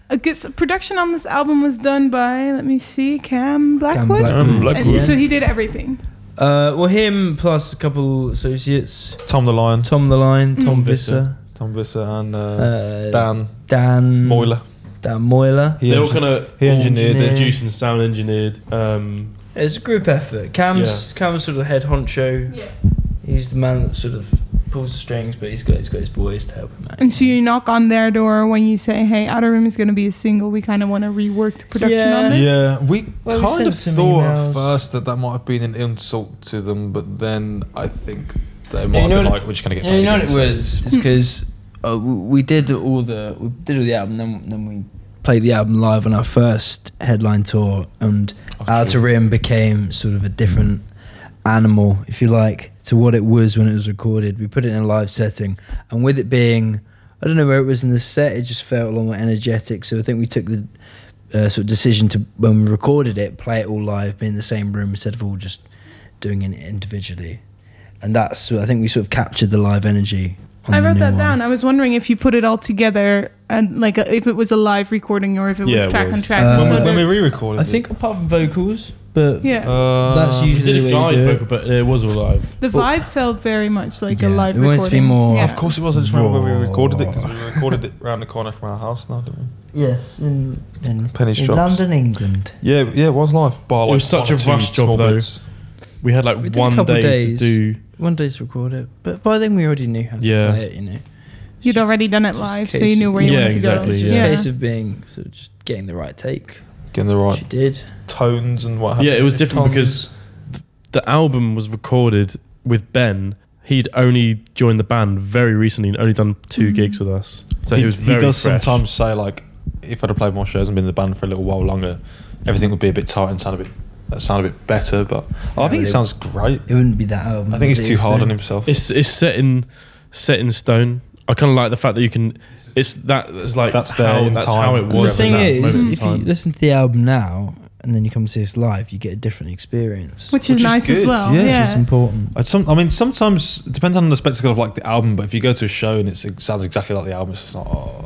S2: I guess production on this album was done by, let me see, Cam Blackwood.
S7: Blackwood.
S3: Um, Blackwood.
S2: And so he did everything.
S4: Uh, well, him plus a couple associates,
S3: Tom the Lion,
S4: Tom the Line, Tom,
S5: Tom
S4: Visser,
S5: Visser.
S3: Tom Visser, and uh,
S4: uh,
S3: Dan
S4: Dan
S3: Moyler.
S4: Dan Moyler.
S3: He
S5: they all kind of
S3: he engineered it.
S5: produced and sound engineered. Um,
S4: It's a group effort. Cam's Cam's sort of the head honcho.
S2: Yeah.
S4: He's the man that sort of pulls the strings, but he's got he's got his boys to help him out.
S2: And so you knock on their door when you say, hey, Outer Rim is going to be a single. We kind of want to rework the production
S4: Yeah.
S2: on this.
S3: Yeah, we
S4: Well, we
S3: kind
S4: sent
S3: of thought
S4: emails.
S3: at first that that might have been an insult to them, but then I think might
S4: you know
S3: have been
S4: what-
S3: we're just gonna get. Paid
S4: you know what it was? It's *laughs* because uh, we did all the we did all the album, then then we played the album live on our first headline tour, and
S3: Oh,
S4: Outer. Rim became sort of a different animal, if you like, to what it was when it was recorded. We put it in a live setting, and with it being, I don't know where it was in the set, it just felt a lot more energetic. So I think we took the uh, sort of decision to when we recorded it, play it all live, be in the same room instead of all just doing it individually. And that's I think we sort of captured the live energy. on
S2: I
S4: the
S2: wrote
S4: new
S2: that
S4: one.
S2: down. I was wondering if you put it all together and like a, if it was a live recording or if it was
S5: Yeah, it
S2: track on track.
S4: Uh,
S3: when,
S2: so
S3: we, when we
S2: the-
S3: re-recorded,
S4: I think apart from vocals, but
S2: yeah,
S3: uh,
S4: that's
S5: we
S4: usually
S5: did
S4: the
S5: a
S4: way you
S5: guide
S4: do
S5: vocal, but it was all live.
S2: the vibe felt very much like a
S4: Yeah,
S2: live
S4: we wanted
S2: recording.
S4: to be more-
S2: Yeah.
S3: Of course it was. I just remember when we recorded it because we recorded it around the corner from our house now, didn't we?
S4: Yes, in, in,
S3: Penny's
S4: in
S3: Drops.
S4: London, England.
S3: Yeah, yeah, it was live. Bar,
S5: It
S3: like,
S5: was such a rush job, though.
S3: bits.
S5: We had like
S4: We
S5: one day
S4: days.
S5: to do.
S4: One day to record it, but by then we already knew how to
S5: Yeah.
S4: play it. You know,
S2: You'd
S4: Just-
S2: already done it live, so you knew where you
S5: Yeah,
S2: wanted to go.
S4: It's
S5: yeah.
S4: just
S2: Yeah.
S4: a case of being sort of just getting the right take.
S3: Getting the right
S4: you did.
S3: tones and what have
S5: Yeah, it was different because the album was recorded with Ben. He'd only joined the band very recently and only done 2
S2: Mhm.
S5: gigs with us. So he, was very
S3: does
S5: fresh.
S3: sometimes say like, if I'd have played more shows and been in the band for a little while longer, everything would be a bit tight and sound a bit that sound a bit better. But I
S4: Yeah,
S3: think
S4: but
S3: it
S4: it-
S3: sounds great.
S7: It wouldn't be that album.
S3: I think
S7: he's
S3: too hard
S7: then.
S3: on himself.
S5: It's it's set in set in stone. I kind of like the fact that you can. It's that. It's like
S3: That's there
S5: how,
S3: in
S5: that's
S3: time.
S5: how it
S3: The
S5: was.
S4: the
S5: in
S4: thing
S5: that
S4: is,
S5: moment in
S4: if you
S5: time.
S4: listen to the album now and then you come see us live, you get a different experience.
S2: Which is
S3: Which is
S2: nice as
S3: good,
S2: well.
S3: yeah.
S2: Yeah.
S4: Which is important.
S3: I'd some, I mean, sometimes it depends on the spectacle of like the album. But if you go to a show and it's, it sounds exactly like the album, it's just not. Oh.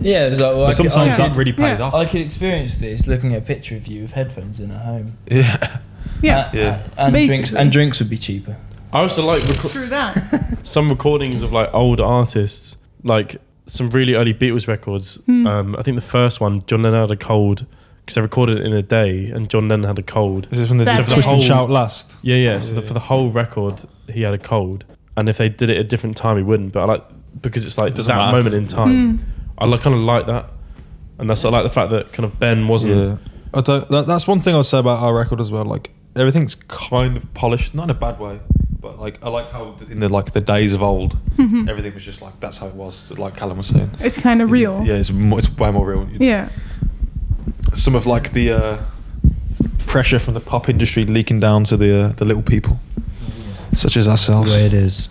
S4: Yeah, it's like well,
S3: But
S4: could-
S3: sometimes
S4: I
S3: that really pays
S2: yeah.
S3: off.
S4: I could experience this looking at a picture of you with headphones in at home. *laughs*
S3: Yeah,
S2: Yeah.
S4: Uh,
S3: Yeah.
S4: uh, and drinks and drinks would be cheaper.
S5: I also like reco-
S2: True that. *laughs*
S5: some recordings of like old artists, like some really early Beatles records.
S2: Hmm.
S5: Um, I think the first one, John Lennon had a cold because they recorded it in a day, and John Lennon had a cold.
S3: this is when the
S2: That's
S3: twist
S5: it.
S3: and shout last.
S5: Yeah, yeah. So the, for the whole record, he had a cold, and if they did it at a different time, he wouldn't. But I like because it's like
S3: It
S5: that
S3: matter.
S5: moment in time.
S2: Hmm.
S5: I like kind of like that, and that's I like the fact that kind of Ben wasn't.
S3: Yeah, I don't, that, that's one thing I'll say about our record as well. Like everything's kind of polished, not in a bad way, but like I like how in the like the days of old,
S2: Mhm.
S3: everything was just like that's how it was. Like Callum was saying,
S2: It's kind of real.
S3: Yeah, it's more, it's way more real.
S2: Yeah.
S3: Some of like the uh, pressure from the pop industry leaking down to the uh, the little people, such as ourselves.
S8: the
S3: ourselves.
S8: way it is.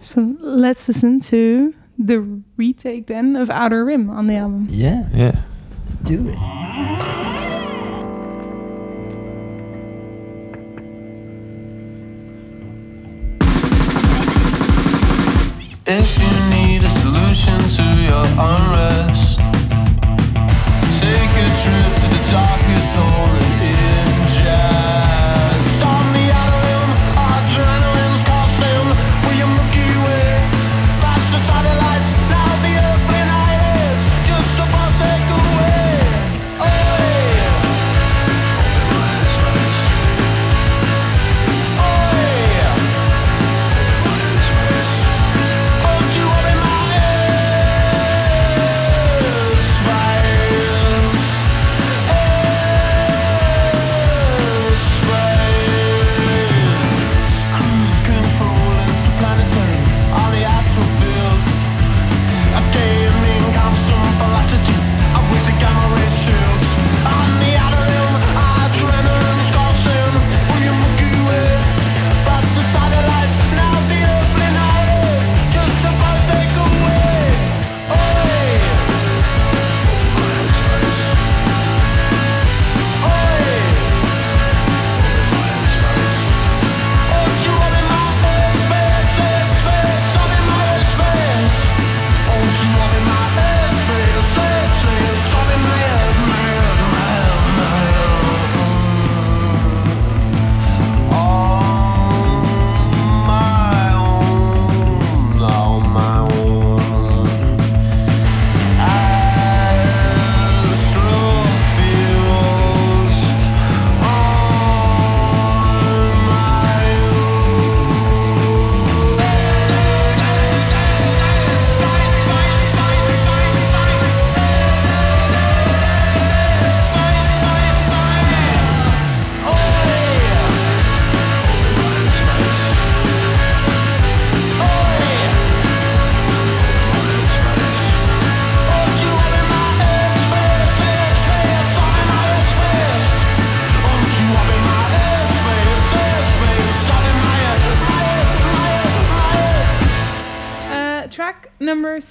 S2: So let's listen to the retake then of Outer Rim on the album.
S8: Yeah,
S3: Yeah.
S8: let's do it.
S6: If you need a solution to your unrest, take a trip to the darkest hole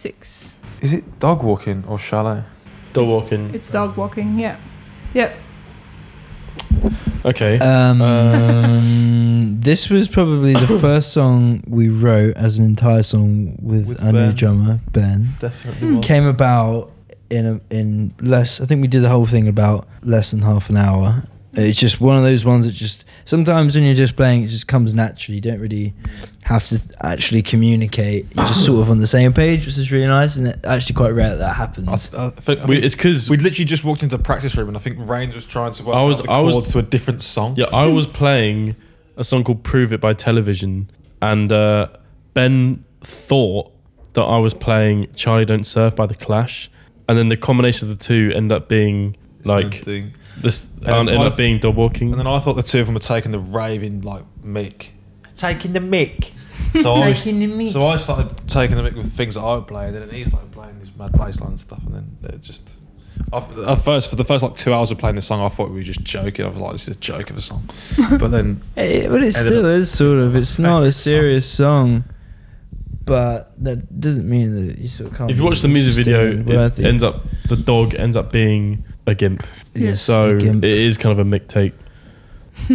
S2: six.
S3: Is it dog walking or chalet?
S5: Dog walking.
S2: It's dog walking. Yeah. Yep.
S5: Okay.
S8: Um,
S5: Uh, *laughs*
S8: this was probably the *coughs* first song we wrote as an entire song with,
S3: With
S8: our new drummer Ben.
S3: Definitely. was.
S8: Came about in a, in less. I think we did the whole thing about less than half an hour. It's just one of those ones that just sometimes when you're just playing, it just comes naturally. You don't really have to actually communicate. You're just sort of on the same page, which is really nice. And it's actually quite rare that that happens.
S3: I, I think, I
S5: We,
S3: think
S5: it's because
S3: we literally just walked into the practice room, and I think Rains was trying to work
S5: I was-
S3: out the
S5: I was-
S3: chords to a different song.
S5: yeah, I was playing a song called "Prove It" by Television, and uh, Ben thought that I was playing "Charlie Don't Surf" by the Clash, and then the combination of the two ended up being
S3: Same
S5: like
S3: thing.
S5: This.
S3: And
S5: And ended
S3: I
S5: up being dog walking.
S3: And then I thought the two of them were taking the raving like mick. Taking the mick. So I was,
S8: Taking the mick.
S3: So I started taking the mick with things that I would play, and then he started playing this mad bassline stuff, and then it just. I, at first, for the first like two hours of playing the song, I thought we were just joking. I was like, "This is a joke of a song," *laughs* but then
S8: Eh, but it still is sort of. It's not a
S3: Favorite song.
S8: serious song, but that doesn't mean that you sort of can't.
S5: if you watch the music video, it ends up the dog ends up being a gimp.
S8: Yes,
S5: so
S8: a gimp.
S5: it is kind of a mick take. *laughs*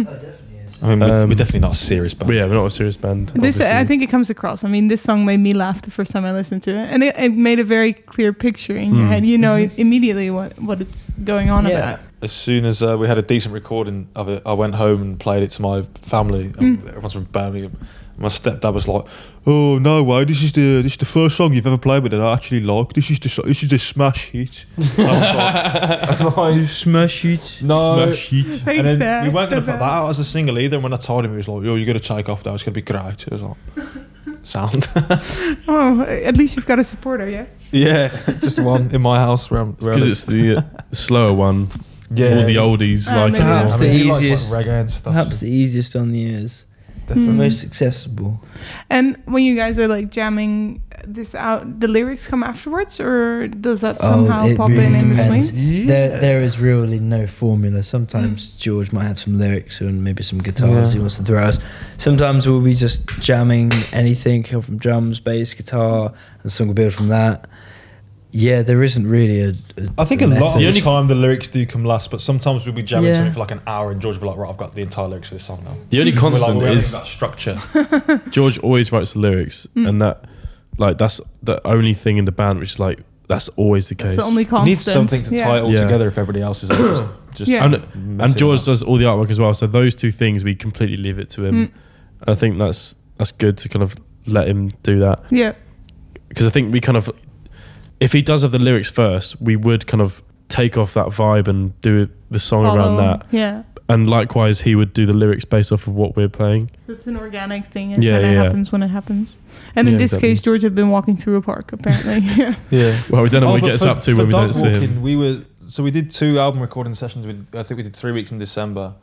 S3: I mean, we're,
S5: Um,
S3: we're definitely not a serious band.
S5: But yeah, we're not a serious band.
S2: This I
S5: obviously.
S2: think it comes across. I mean, this song made me laugh the first time I listened to it, and it, it made a very clear picture in your
S5: Mm.
S2: head. You know immediately what what it's going on
S8: Yeah.
S2: about.
S3: As soon as uh, we had a decent recording of it, I went home and played it to my family. And
S2: Mm.
S3: Everyone's from Birmingham. My stepdad was like, "Oh no way! This is the this is the first song you've ever played with that I actually like. This is the so- this is the smash hit." *laughs* I like, I was like,
S8: smash it.
S3: no.
S5: Smash heat.
S2: Thanks,
S3: And then we weren't going to put that
S2: out.
S3: out as a single either. And when I told him, he was like, "Yo, you're going to take off now. It's going to be great." I was like, *laughs* "Sound." *laughs*
S2: Oh, at least you've got a supporter, yeah.
S3: yeah, just one in my house. Where I'm,
S5: because
S3: live.
S5: it's the uh, slower one.
S3: yeah,
S5: All the oldies
S2: Uh,
S5: like
S2: maybe
S5: it.
S8: Perhaps
S3: I
S8: the
S3: mean, he likes, like,
S8: easiest-
S3: reggae and stuff.
S8: Perhaps the easiest on the ears,
S3: definitely.
S2: Mm.
S8: most accessible.
S2: And when you guys are like jamming this out, the lyrics come afterwards, or does that
S8: Oh,
S2: somehow
S8: it
S2: pop
S8: really
S2: in in
S8: depends.
S2: between?
S8: There, there is really no formula. Sometimes
S2: Mm.
S8: George might have some lyrics and maybe some guitars
S3: Yeah.
S8: he wants to throw us. Sometimes we'll be just jamming anything from drums, bass, guitar, and the song will build from that. Yeah, there isn't really a. a
S3: I think a lot of.
S5: The
S3: the
S5: only-
S3: time the lyrics do come last, but sometimes we'll be jamming
S8: Yeah.
S3: something for like an hour, and George will be like, "Right, I've got the entire lyrics for this song now."
S5: The only
S3: We're like,
S5: constant
S3: we're having
S5: is
S3: that structure. *laughs*
S5: George always writes the lyrics,
S2: Mm.
S5: and that like that's the only thing in the band which is like that's always the case.
S2: That's the only
S3: You
S2: constant.
S3: need something to
S2: yeah.
S3: tie it all
S5: Yeah.
S3: together if everybody else is just *coughs* just
S2: Yeah.
S5: and,
S3: messing
S5: and George
S3: about.
S5: does all the artwork as well. So those two things we completely leave it to him.
S2: Mm.
S5: I think that's that's good to kind of let him do that
S2: Yeah.
S5: because I think we kind of if he does have the lyrics first, we would kind of take off that vibe and do the song around that.
S2: Yeah.
S5: And likewise, he would do the lyrics based off of what we're playing.
S2: It's an organic thing. And it
S5: Yeah,
S2: kind of
S5: yeah.
S2: happens when it happens. And in this
S5: exactly.
S2: case, George had been walking through a park, apparently. *laughs* yeah.
S3: yeah.
S5: Well, we don't know
S3: Oh,
S5: what he
S3: but
S5: gets
S3: for-
S5: up to
S3: for
S5: when we don't
S3: Dog
S5: see him.
S3: Walking, We were so we did two album recording sessions. With I think we did three weeks in December.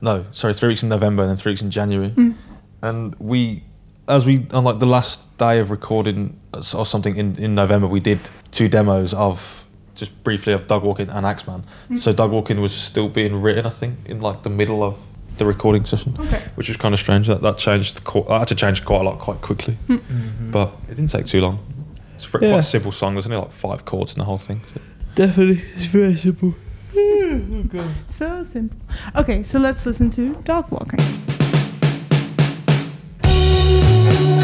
S3: No, sorry, three weeks in November and then three weeks in January.
S2: Mm.
S3: And we, as we on like the last day of recording or something in in November, we did two demos of just briefly of Dog Walking and Axeman.
S2: Mm.
S3: So Dog Walking was still being written, I think, in like the middle of the recording session,
S2: Okay.
S3: which was kind of strange. That that changed. qu- I had to change quite a lot quite quickly,
S8: Mhm.
S3: but it didn't take too long. It's a very-
S8: Yeah.
S3: quite a simple song. There's only like five chords in the whole thing. so-
S8: Definitely, it's very simple. *laughs*
S2: So simple. Okay, so let's listen to Dog Walking.
S6: I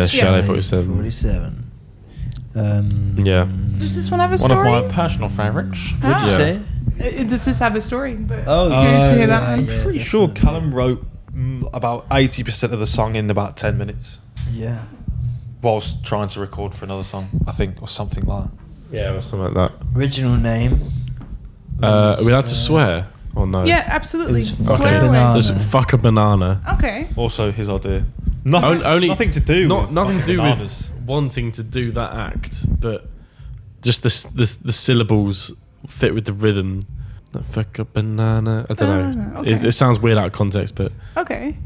S5: Yeah, Chalet 47.
S8: 47. Um,
S5: Yeah.
S2: Does this one have a
S3: One of
S2: story?
S3: my personal favourites.
S8: What'd you
S2: Ah.
S8: say?
S2: Uh, Does this have a story? But
S8: Oh,
S2: curious to hear that
S8: yeah,
S2: one.
S8: yeah,
S3: Pretty sure. Callum wrote mm, about 80% of the song in about 10 minutes
S8: Yeah.
S3: whilst trying to record for another song, I think, or something like that.
S5: Yeah, or something like that.
S8: Original name.
S5: Uh, are we allowed to
S8: Uh,
S5: swear or no?
S2: Yeah, absolutely.
S8: It was
S2: Swear
S5: Okay.
S2: away.
S8: banana.
S5: Just fuck a banana.
S2: Okay.
S3: Also, his idea. Nothing,
S5: Only, only
S3: nothing to do
S5: not
S3: with
S5: nothing to do with wanting to do that act, but just the the, the syllables fit with the rhythm. That fuck a banana. I don't know.
S2: Ah,
S5: It,
S2: okay.
S5: it sounds weird out of context, but
S2: Okay.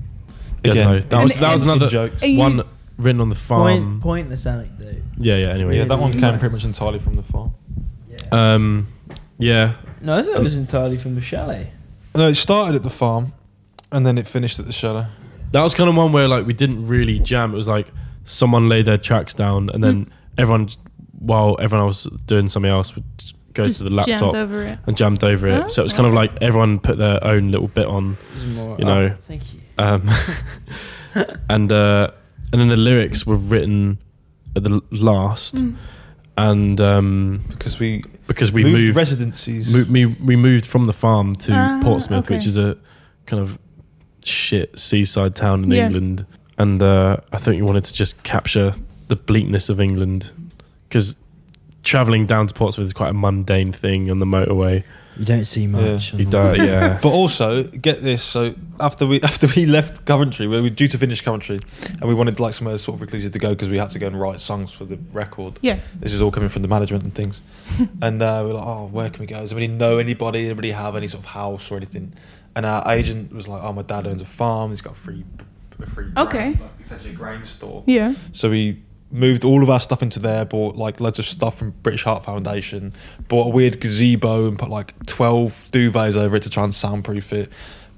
S5: yeah,
S3: Again,
S5: no, that was that was another
S3: jokes.
S5: One written on the farm.
S8: Point, pointless anecdote.
S5: Yeah, yeah. Anyway,
S3: Yeah, that one came pretty much entirely from the farm.
S5: um, yeah,
S8: No, I thought it was entirely from the chalet.
S3: No, it started at the farm and then it finished at the shallow.
S5: That was kind of one where like we didn't really jam. It was like someone laid their tracks down, and then everyone, while everyone else doing something else, would go
S2: Just
S5: to the laptop
S2: jammed over it.
S5: and jammed over it.
S2: Oh,
S5: so it was kind of like everyone put their own little bit on,
S8: more,
S5: You know.
S8: oh, thank you.
S5: um, *laughs* and uh, and then the lyrics were written at the l- last,
S2: Mm.
S5: and um,
S3: Because we,
S5: because we
S3: moved,
S5: moved,
S3: residencies.
S5: mo- we, we moved from the farm to
S2: Ah,
S5: Portsmouth, which is a kind of shit seaside town in
S2: Yeah.
S5: England, and uh, I think you wanted to just capture the bleakness of England because traveling down to Portsmouth is quite a mundane thing on the motorway.
S8: You don't see much.
S5: You don't, yeah. *laughs*
S3: But also, get this. So after we *laughs* after we left Coventry, we were due to finish Coventry, and we wanted like somewhere sort of reclusive to go because we had to go and write songs for the record.
S2: Yeah.
S3: This is all coming from the management and things. *laughs* and uh, we are like, oh, where can we go? Does anybody know anybody? Anybody have any sort of house or anything? And our agent was like, oh, my dad owns a farm. He's got a free, a free,
S2: Okay.
S3: grain, like, essentially a grain store.
S2: Yeah.
S3: So we moved all of our stuff into there, bought like loads of stuff from British Heart Foundation, bought a weird gazebo and put like 12 duvets over it to try and soundproof it.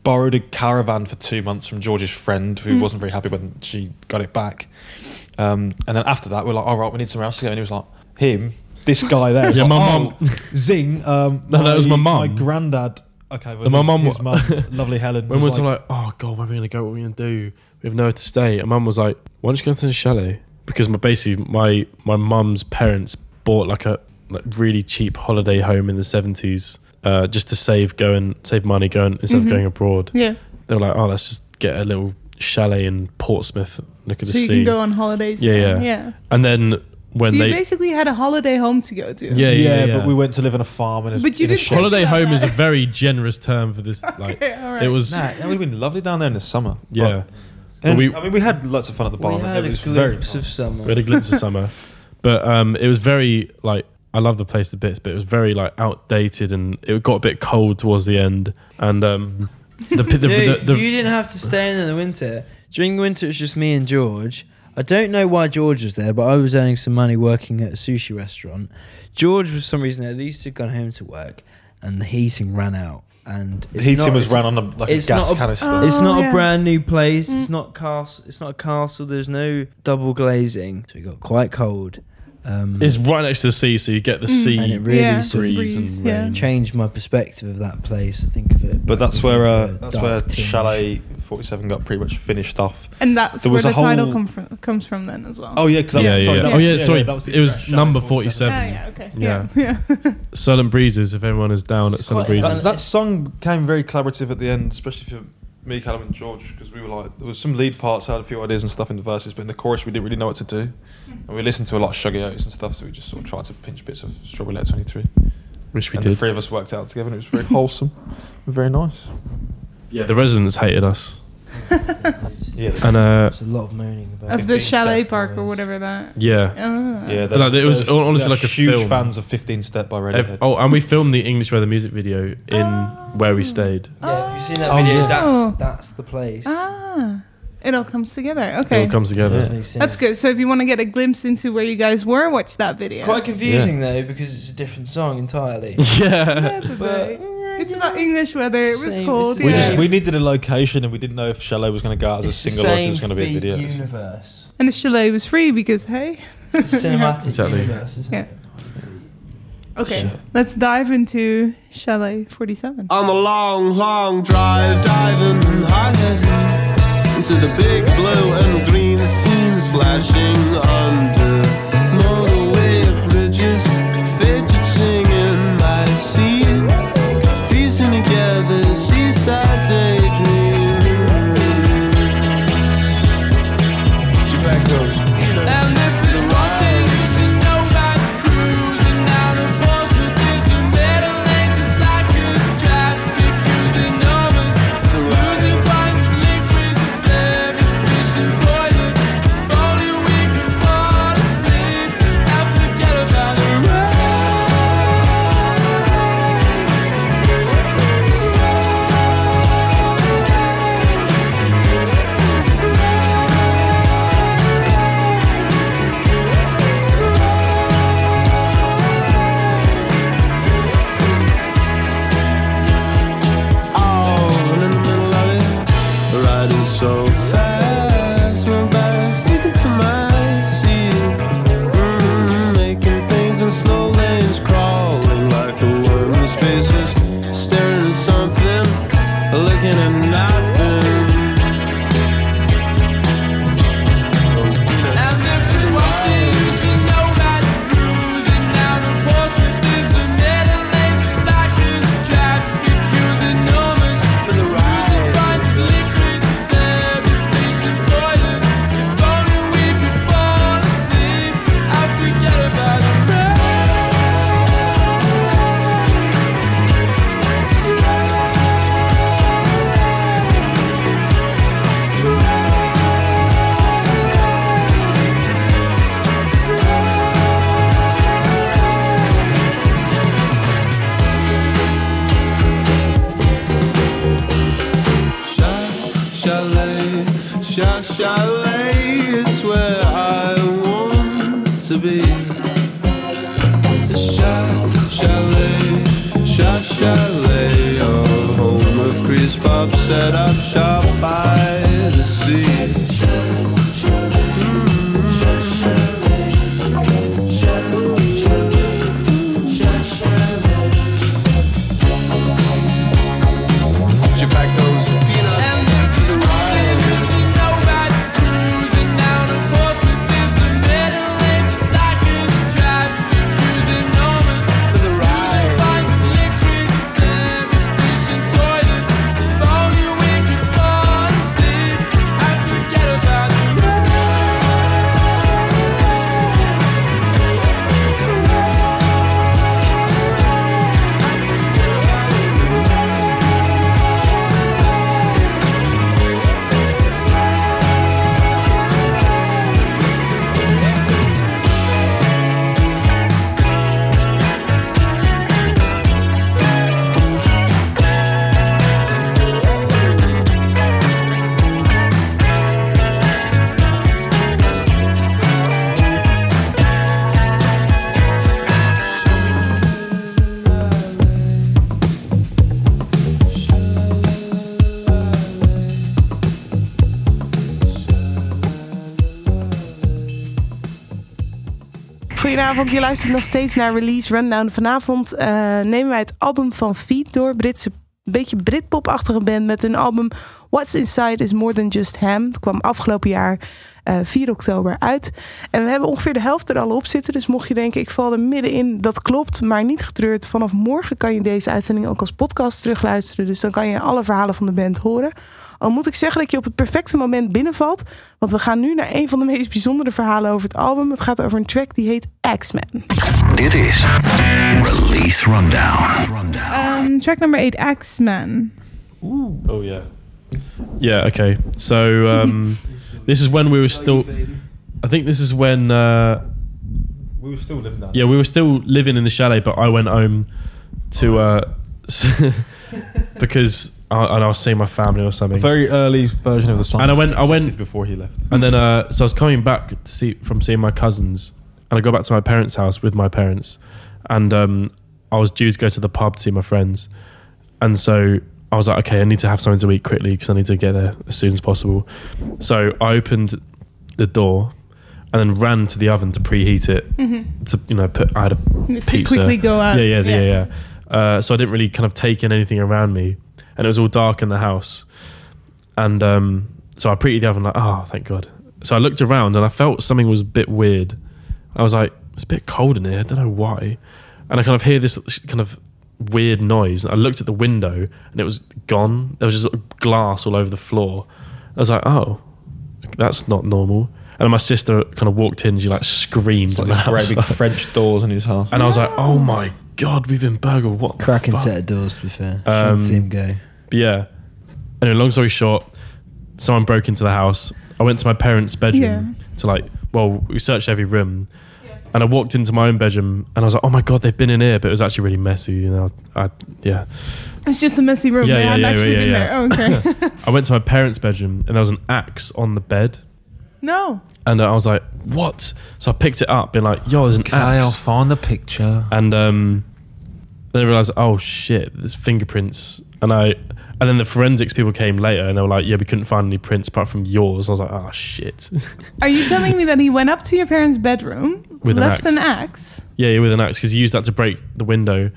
S3: Borrowed a caravan for two months from George's friend, who
S2: Mm.
S3: wasn't very happy when she got it back. Um, and then after that, we are like, all right, we need somewhere else to go. And he was like, him, this guy there. *laughs*
S5: Yeah,
S3: like,
S5: my
S3: "Oh,
S5: mum."
S3: Zing. Um,
S5: No, that was my mum.
S3: My granddad. Okay, well,
S5: my mum
S3: his mum, *laughs* lovely Helen.
S5: When we
S3: was
S5: were like, oh god, where are we gonna go? What are we gonna do? We have nowhere to stay. And mum was like, why don't you go to the chalet? Because my basically my my mum's parents bought like a like really cheap holiday home in the seventies, uh, just to save going save money going instead
S2: Mhm.
S5: of going abroad.
S2: Yeah.
S5: They were like, oh, let's just get a little chalet in Portsmouth, look at
S2: So
S5: the
S2: you can go on holidays.
S5: Yeah, yeah.
S2: Yeah.
S5: and then when
S2: so you
S5: they
S2: basically had a holiday home to go to.
S5: Yeah,
S3: yeah,
S5: yeah,
S3: but we went to live on a farm. And
S2: But you
S3: a
S2: didn't-
S5: holiday home is a very generous term for this. *laughs* Like
S2: Okay, all right.
S5: it was,
S3: Nah, it would have been lovely down there in the summer.
S5: yeah.
S3: But- and
S5: we-
S3: I mean, we had lots of fun at the bar.
S8: We had
S3: it
S8: a
S3: was very
S8: glimpse
S3: fun.
S8: of summer.
S5: We had a glimpse of summer, *laughs* but um, it was very like I love the place to bits, but it was very like outdated and it got a bit cold towards the end. And um, the, the, *laughs* the, the, the,
S8: you didn't have to stay in in the winter. During the winter, it was just me and George. I don't know why George was there, but I was earning some money working at a sushi restaurant. George, for some reason, at least had gone home to work, and the heating ran out. And
S3: The
S8: it's
S3: heating
S8: not-
S3: was
S8: it's-
S3: ran on a, like a gas
S8: not a-
S3: canister.
S2: Oh,
S8: It's not
S2: yeah.
S8: a brand new place.
S2: Mm.
S8: It's not castle. It's not a castle. There's no double glazing, so it got quite cold. Um,
S5: it's right next to the sea, so you get the
S2: Mm.
S5: sea
S8: and it really
S2: Yeah.
S8: sort of
S5: breeze,
S2: breeze,
S5: and
S2: yeah.
S5: rain.
S8: changed my perspective of that place. I think of it.
S3: but that's where
S8: a
S3: uh, that's where. Chalet Forty Seven got pretty much finished off.
S2: And that's
S3: There
S2: where
S3: was
S2: the
S3: a
S2: title come from, comes from then as well.
S3: Oh yeah, because
S5: Yeah, yeah,
S3: sorry,
S5: yeah.
S3: that
S5: Oh,
S3: was-
S5: yeah, sorry,
S3: that was
S5: it was
S3: exact
S5: number
S3: 47.
S2: Ah,
S5: 47.
S2: yeah, okay.
S5: Yeah.
S2: Yeah. *laughs* yeah.
S5: Southern Breezes. If everyone is down at
S8: It's
S5: Southern
S8: quite-
S3: That,
S5: Breezes,
S3: that song came very collaborative at the end, especially for me, Callum, and George, because we were like, there was some lead parts, I had a few ideas and stuff in the verses, but in the chorus we didn't really know what to do. And we listened to a lot of Shuggie Otis and stuff, so we just sort of tried to pinch bits of Strawberry Letter 23.
S5: which we did.
S3: and the three of us worked out together, and it was very wholesome and very nice.
S5: Yeah, the residents hated us, *laughs*
S3: Yeah,
S5: and uh,
S8: There's a lot of moaning about.
S2: Of the chalet park or whatever that.
S5: yeah.
S2: Ah.
S3: yeah.
S5: Like, it was honestly like a
S3: huge
S5: film.
S3: fans of 15 Step by
S5: Ev-
S3: Radiohead.
S5: oh, and we filmed the English Weather music video in
S2: Oh.
S5: where we stayed.
S8: Yeah, if you've seen that
S3: Oh,
S8: video,
S3: yeah.
S8: that's that's the place.
S2: Ah. It all comes together. Okay.
S5: It all comes together.
S8: That makes
S2: That's good. So if you want to get a glimpse into where you guys were, watch that video.
S8: Quite confusing though because it's a different song entirely. *laughs*
S2: Yeah,
S5: yeah.
S2: But,
S8: But,
S2: it's about English weather. It was
S8: Same,
S2: cold.
S3: we just we needed a location, and we didn't know if Chalet was going to go out as a
S8: It's the
S3: single or if it
S8: same
S3: was going to be a
S8: feat
S3: video.
S8: universe.
S2: and the chalet was free because hey.
S8: It's a cinematic *laughs*
S5: Exactly.
S8: universe, isn't
S2: Yeah.
S8: it?
S2: Okay,
S3: Shit.
S2: let's dive into Chalet 47.
S6: On the long, long drive, diving high heavy into the big blue and green scenes flashing under
S2: Goedenavond, je luistert nog steeds naar Release Rundown. Vanavond eh, nemen wij het album van Feet door. Britse, beetje Britpop-achtige band met hun album What's Inside is More Than Just Ham. Het kwam afgelopen jaar eh 4 oktober uit. En we hebben ongeveer de helft er al op zitten. Dus mocht je denken, ik val er middenin, dat klopt. Maar niet getreurd. Vanaf morgen kan je deze uitzending ook als podcast terugluisteren. Dus dan kan je alle verhalen van de band horen. Al moet ik zeggen dat je op het perfecte moment binnenvalt. Want we gaan nu naar een van de meest bijzondere verhalen over het album. Het gaat over een track die heet X-Men.
S1: Dit is Release Rundown. Rundown.
S9: Um, track number eight, X-Men.
S5: Oh yeah. Yeah. Okay. So um, *laughs* this is when we were still. I think this is when. Uh,
S3: We were still living down.
S5: yeah, we were still living in the chalet, but I went home to uh, *laughs* because I, and I was seeing my family or
S3: A
S5: something.
S3: very early version of the song.
S5: And I went- I went-
S3: before he left.
S5: And then, uh, so I was coming back to see from seeing my cousins, and I go back to my parents' house with my parents, and um, I was due to go to the pub to see my friends, and so I was like, okay, I need to have something to eat quickly because I need to get there as soon as possible. So I opened the door, and then ran to the oven to preheat it to you know put I had a
S9: To
S5: pizza.
S9: quickly go out.
S5: Yeah, yeah, yeah, yeah. Uh, so I didn't really kind of take in anything around me, and it was all dark in the house. And um, so I preheated the oven like, oh, thank God. So I looked around and I felt something was a bit weird. I was like, it's a bit cold in here. I don't know why. And I kind of hear this kind of weird noise. I looked at the window and it was gone. There was just glass all over the floor. I was like, oh, that's not normal. And my sister kind of walked in. She like screamed.
S3: It's like
S5: at
S3: these
S5: the
S3: great big. *laughs* French doors in his house.
S5: And I was like, oh my God, we've been burgled. What
S4: Cracking set of doors, to be fair.
S5: Um,
S4: Shouldn't see him go.
S5: But yeah. Anyway, long story short, someone broke into the house. I went to my parents' bedroom to like, well, we searched every room. And I walked into my own bedroom and I was like, oh my God, they've been in here. But it was actually really messy. You know, I, yeah.
S2: It's just a messy room.
S5: Yeah,
S2: they
S5: yeah,
S2: hadn't
S5: yeah,
S2: actually
S5: yeah,
S2: been
S5: yeah.
S2: there. Oh, okay. *laughs*
S5: I went to my parents' bedroom and there was an axe on the bed.
S2: No.
S5: And I was like, what? So I picked it up, being like, yo, there's an axe.
S3: find the picture.
S5: and um, then I realized, oh shit, there's fingerprints, and I, and then the forensics people came later, and they were like, yeah, we couldn't find any prints apart from yours. I was like, oh shit, *laughs*
S2: Are you telling me that he went up to your parents' bedroom,
S5: With an
S2: left
S5: axe.
S2: an axe,
S5: yeah, yeah, with an axe because he used that to break the window.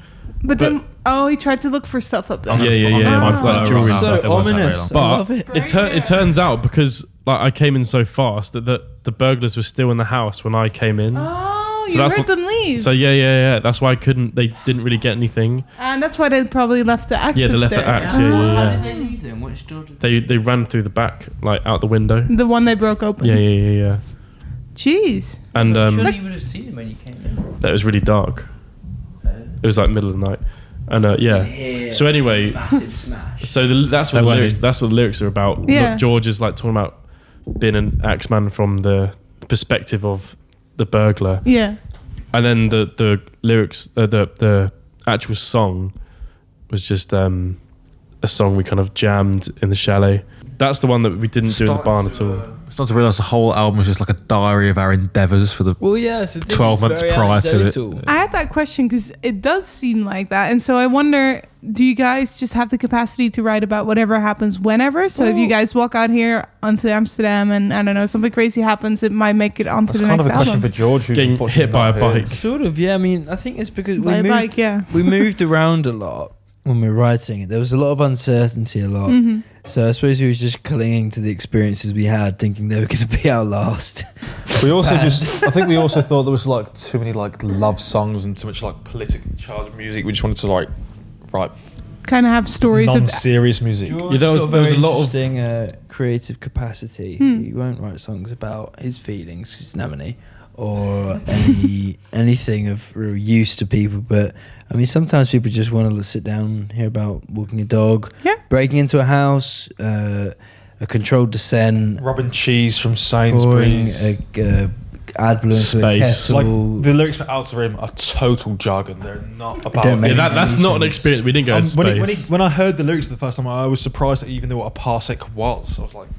S2: but,
S5: But-
S2: then oh, he tried to look for stuff up there.
S5: Yeah, yeah, yeah,
S2: find
S5: like
S2: photos
S5: jewelry
S2: right
S5: and
S2: now.
S5: stuff.
S4: So ominous.
S5: But
S4: I love it.
S5: it, tur- it turns out because like I came in so fast that the, the burglars were still in the house when I came in.
S2: Oh,
S5: So
S2: you
S5: that's
S2: heard
S5: what-
S2: them leave,
S5: So yeah, yeah, yeah. That's why I couldn't. They didn't really get anything.
S2: and that's why they probably left the axe.
S5: Yeah, they left the axe. Yeah, yeah,
S4: How
S5: yeah.
S4: did they leave them? Which door did
S5: They they ran through the back, like out the window.
S2: The one they broke open.
S5: Yeah, yeah, yeah, yeah.
S2: Jeez.
S5: And um,
S4: Surely you would have seen them when you came in.
S5: that was really dark. It was like middle of the night, and uh, yeah. So anyway,
S4: massive smash. *laughs*
S5: so the, that's what
S3: No
S5: the lyrics. That's what the lyrics are about.
S2: Yeah.
S5: George is like talking about being an axeman from the perspective of the burglar,
S2: Yeah.
S5: and then the the lyrics, uh, the the actual song was just um, a song we kind of jammed in the chalet. That's the one that we didn't do in the barn at all.
S3: Uh, Started to realise the whole album is just like a diary of our endeavours for the.
S4: Well, yeah. So
S3: 12 months prior to it.
S2: I had that question because it does seem like that, and so I wonder: Do you guys just have the capacity to write about whatever happens whenever? So if you guys walk out here onto Amsterdam and I don't know something crazy happens, it might make it onto
S3: That's
S2: the
S3: kind
S2: next
S3: of a question
S2: album.
S3: for George, who's
S5: Getting
S3: unfortunately
S5: hit by
S3: not
S5: a
S3: here.
S5: bike.
S4: Sort of, yeah. I mean, I think it's because we
S2: By
S4: moved,
S2: bike, yeah.
S4: we moved around a lot when we were writing it. There was a lot of uncertainty, a lot.
S2: Mhm.
S4: So I suppose we was just clinging to the experiences we had, thinking they were going to be our last.
S3: We also *laughs* just, I think we also thought there was like too many like love songs and too much like politically charged music. We just wanted to like write
S2: Kind of have stories of
S3: non-serious music.
S4: George
S5: Yeah, there was- there was a lot of-
S4: interesting uh, creative capacity.
S2: Hmm.
S4: He won't write songs about his feelings. he's never any, or any *laughs* anything of real use to people. But I mean, sometimes people just want to sit down and hear about walking a dog,
S2: Yeah.
S4: breaking into a house, uh, a controlled descent,
S3: Robin Cheese from
S4: pouring
S3: Sainsbury's.
S4: a, uh, AdBlue into a
S5: Space.
S3: like the lyrics for Outer Rim are total jargon. They're not about.
S4: don't
S5: Yeah, that, that's
S4: Amazing.
S5: not an experience. We didn't go
S3: Um,
S5: to
S3: when,
S5: space.
S3: he, when, he, when I heard the lyrics for the first time, I was surprised that even knew what a parsec was. I was like,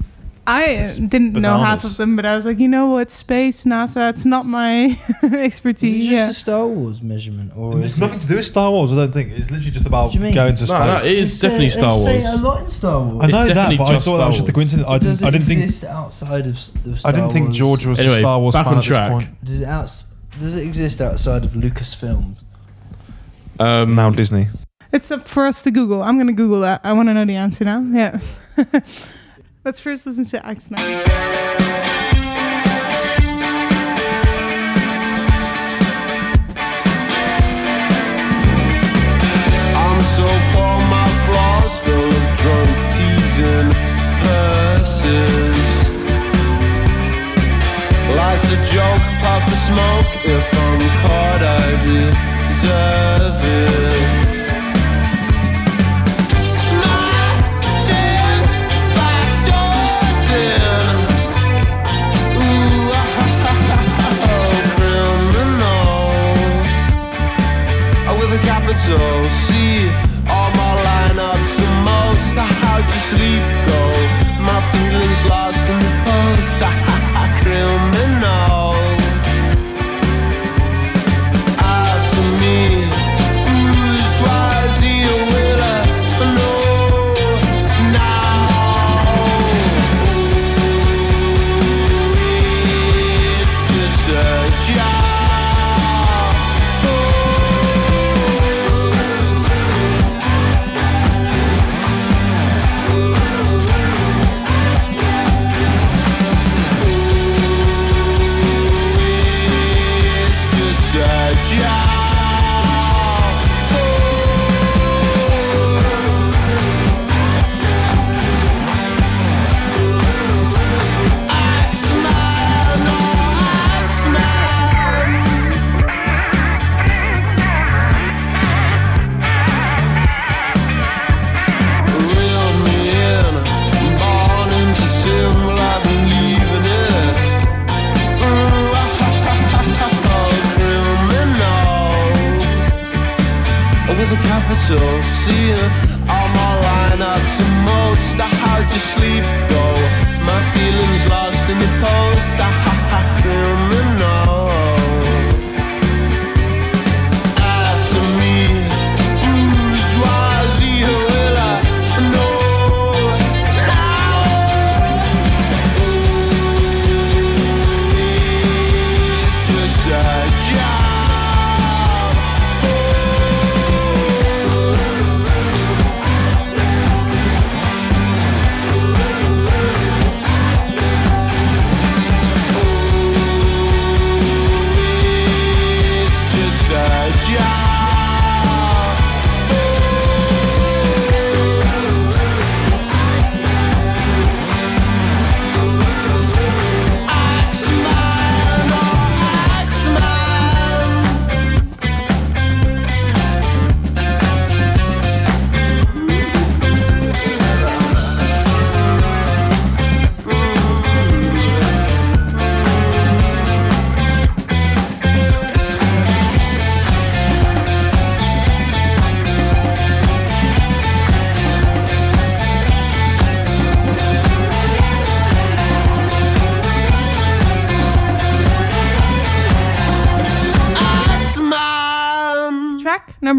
S2: I didn't know half of them, but I was like, you know what, space, NASA, it's not my *laughs*
S4: Is it
S2: expertise.
S4: just
S2: Yeah.
S4: a Star Wars measurement, or
S3: and it's
S4: is it-
S3: nothing to do with Star Wars. I don't think it's literally just about
S4: What do you mean?
S3: going to
S5: No,
S3: space.
S5: no, it is
S4: They
S5: definitely
S4: say-
S5: Star
S4: they
S5: Wars.
S4: Say a lot in Star Wars.
S3: I
S5: It's
S3: know that, but I thought that was just the
S5: Wars.
S3: coincidence. I didn't.
S4: doesn't
S3: I didn't think.
S4: exist outside of s- the
S3: I didn't think
S4: Wars.
S3: George was
S5: Anyway,
S3: a Star Wars
S5: back
S3: fan
S5: on
S3: at this point.
S4: Does it outs- Does it exist outside of Lucasfilm?
S5: Um,
S3: Now Disney.
S2: It's up for us to Google. I'm going to Google that. I want to know the answer now. Yeah. *laughs* Let's first listen to Axeman.
S6: I'm so poor, my flaws full of drunk teasing purses. Life's a joke, puff of smoke. If I'm caught, I deserve with a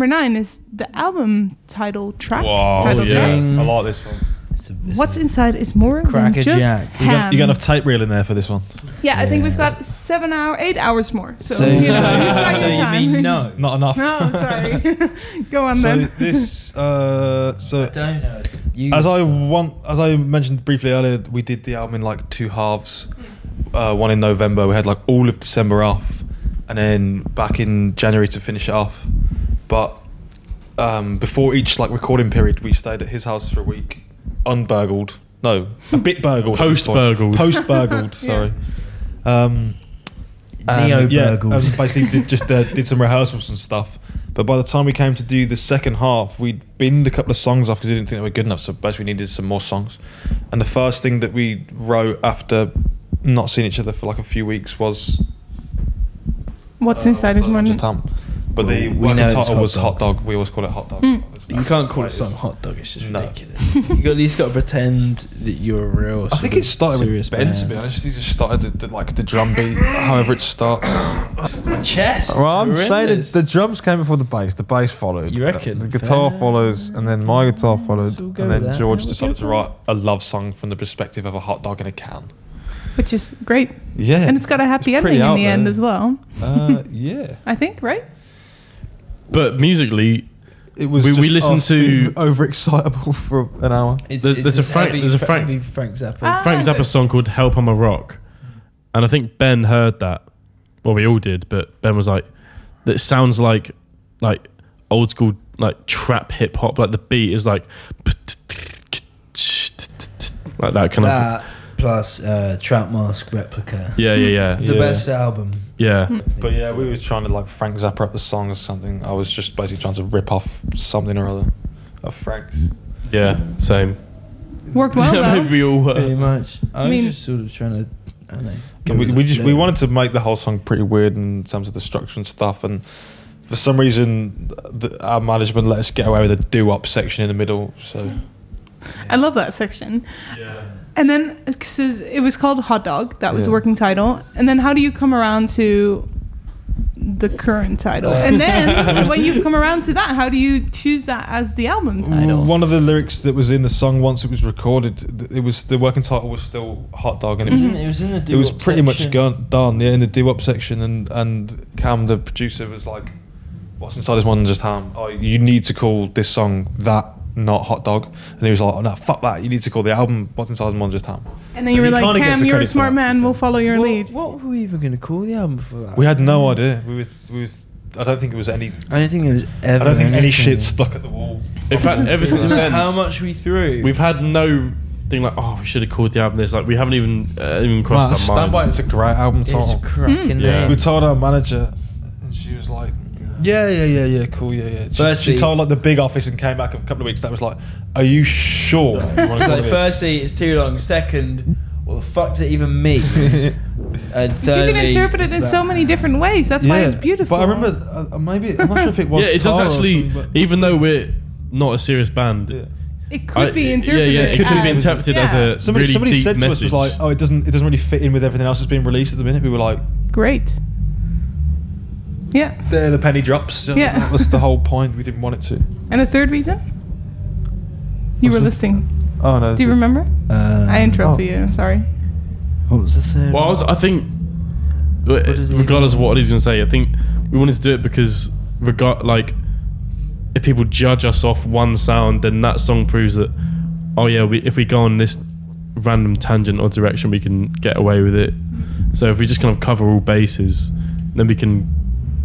S2: number nine is the album title track.
S3: Wow,
S2: title
S3: yeah.
S2: track.
S3: I like this one.
S8: It's a- it's
S2: What's
S8: a-
S2: inside is more than just
S8: jack.
S3: You got,
S2: ham.
S3: you got enough tape reel in there for this one?
S2: yeah, I think we've got seven hour, eight hours more. So,
S8: So,
S2: you know,
S8: so,
S2: you've
S8: so
S2: your
S8: you mean no?
S3: Not enough.
S2: No, sorry. *laughs* Go on
S3: So
S2: then.
S3: this, uh, so
S8: don't know. You,
S3: as I want, as I mentioned briefly earlier, we did the album in like two halves. Uh, one in November, we had like all of December off, and then back in January to finish it off. But um, before each like recording period, we stayed at his house for a week, unburgled. No, a bit burgled. at this point.
S5: Post-burgled.
S3: Post burgled. *laughs* Sorry. Um, and,
S8: Neo-burgled.
S3: Yeah, and basically did, just uh, did some rehearsals and stuff. But by the time we came to do the second half, we'd binned a couple of songs off because we didn't think they were good enough. So basically, we needed some more songs. And the first thing that we wrote after not seeing each other for like a few weeks was
S2: What's
S3: uh,
S2: inside is
S3: was,
S2: more than
S3: just ham. But the
S8: We
S3: working
S8: know it's
S3: title
S8: hot
S3: was Hot
S8: dog.
S3: Dog. We always call it Hot Dog.
S2: Mm.
S3: That's-
S8: you can't call
S3: it
S8: it
S3: is.
S8: something hot dog. It's just
S3: No.
S8: ridiculous. *laughs* you got at least got to pretend that you're a real.
S3: I
S8: sort
S3: think
S8: of
S3: it started
S8: serious
S3: with Ben.
S8: band.
S3: To be honest, he just started the, the, like the drum beat, however it starts.
S8: My chest.
S3: Well, I'm saying that
S8: horrendous.
S3: the drums came before the bass. The bass followed.
S8: You reckon?
S3: The guitar
S8: Fair.
S3: follows, and then my guitar followed,
S8: we'll go
S3: and then
S8: with that.
S3: George
S8: we'll
S3: decided
S8: go
S3: to
S8: with
S3: write a love song from the perspective of a hot dog in a can.
S2: which is great.
S3: Yeah,
S2: And it's got a happy
S3: It's pretty
S2: ending in
S3: out
S2: the end
S3: there.
S2: as well.
S3: Uh, yeah, *laughs*
S2: I think, right?
S5: But musically,
S3: it was.
S5: We- we listened
S3: us
S5: to-
S3: being overexcitable *laughs* for an hour.
S8: It's,
S5: There's-
S8: it's
S5: there's a Frank-
S8: heavy-
S5: there's a Frank-
S8: heavy Frank Zappa.
S2: Ah,
S5: Frank Zappa song called "Help I'm a Rock," and I think Ben heard that. Well, we all did, but Ben was like, "That sounds like like old school like trap hip hop. Like the beat is like *laughs* like that kind of
S8: that plus uh, Trout Mask replica.
S5: yeah, yeah, yeah,
S8: The
S3: Yeah.
S8: best album.
S5: yeah."
S3: But yeah, we were trying to like Frank Zappa up the song or something. I was just basically trying to rip off something or other of Frank's.
S5: Yeah, same.
S2: Worked well *laughs*
S5: Maybe
S2: though.
S5: we all
S8: Pretty much. I,
S2: I mean-
S8: was just sort of trying to. I don't know.
S3: And we, we
S8: the
S3: just we wanted to make the whole song pretty weird in terms of the structure and stuff and for some reason the, our management let us get away with a do-up section in the middle so
S2: I love that section. And then, because it was called Hot Dog, that was the
S3: Yeah.
S2: working title. And then, how do you come around to the current title? And then, *laughs* when you've come around to that, how do you choose that as the album mm, title?
S3: one of the lyrics that was in the song once it was recorded it was the working title was still hot dog and it was
S8: It was in, it was in the
S3: it was pretty much
S8: section.
S3: gone, done yeah in the do-up section and and Cam the producer was like what's inside this one than just ham oh you need to call this song that not hot dog and he was like oh, no fuck that you need to call the album what's inside is more than ham
S2: and then
S3: So
S2: you were like,
S3: kinda
S2: Cam, you're a smart
S3: that, to be
S2: man, we'll follow your
S8: What,
S2: lead.
S8: what were we even going to call the album for that?
S3: we had no idea we was we was I don't think it was any
S8: I don't think there was
S3: I don't think any shit stuck at the wall
S5: In fact, ever since then,
S8: how much we threw.
S5: we've had no thing like, "Oh, we should have called the album this." Like, we haven't even uh, even
S3: Man,
S5: crossed our
S3: Stand
S5: mind.
S3: By It's a great album
S8: it's
S3: title
S8: a cracking
S5: Yeah.
S8: name.
S3: we told our manager and she was like yeah yeah yeah yeah cool yeah yeah she,
S8: Firstly-
S3: she told like the big office and came back a couple of weeks that was like are you sure you want to
S8: It's like, firstly, it's too long. Second, what the fuck does it even mean? and *laughs*
S2: you can interpret it in so many different ways. That's why it's beautiful.
S3: But I remember, uh, uh, maybe I'm not sure if it was. *laughs*
S5: yeah, it does
S3: Tara or
S5: actually.
S3: something, but-
S5: Even though we're not a serious band,
S3: Yeah.
S2: It could
S6: I-
S2: be interpreted.
S6: yeah, yeah, it could be
S2: as-
S6: interpreted as a
S3: Somebody,
S6: really
S3: somebody
S6: deep
S3: said to us
S6: message.
S3: was like, "Oh, it doesn't, it doesn't really fit in with everything else that's being released at the minute." We were like,
S2: Great. Yeah.
S3: "There, the penny drops."
S2: Yeah.
S3: that was the whole point. We didn't want it to.
S2: And a third reason? You
S3: What's
S2: were
S3: the-
S2: listening.
S3: Oh no!
S2: Do you remember?
S4: Uh,
S2: I interrupted
S3: oh.
S2: you. I'm sorry.
S4: What was the third?
S6: Well, I, was, I think,
S4: does
S6: regardless of what he's going to say, I think we wanted to do it because, regard like, if people judge us off one sound, then that song proves that, oh yeah, we, if we go on this random tangent or direction, we can get away with it. So if we just kind of cover all bases, then we can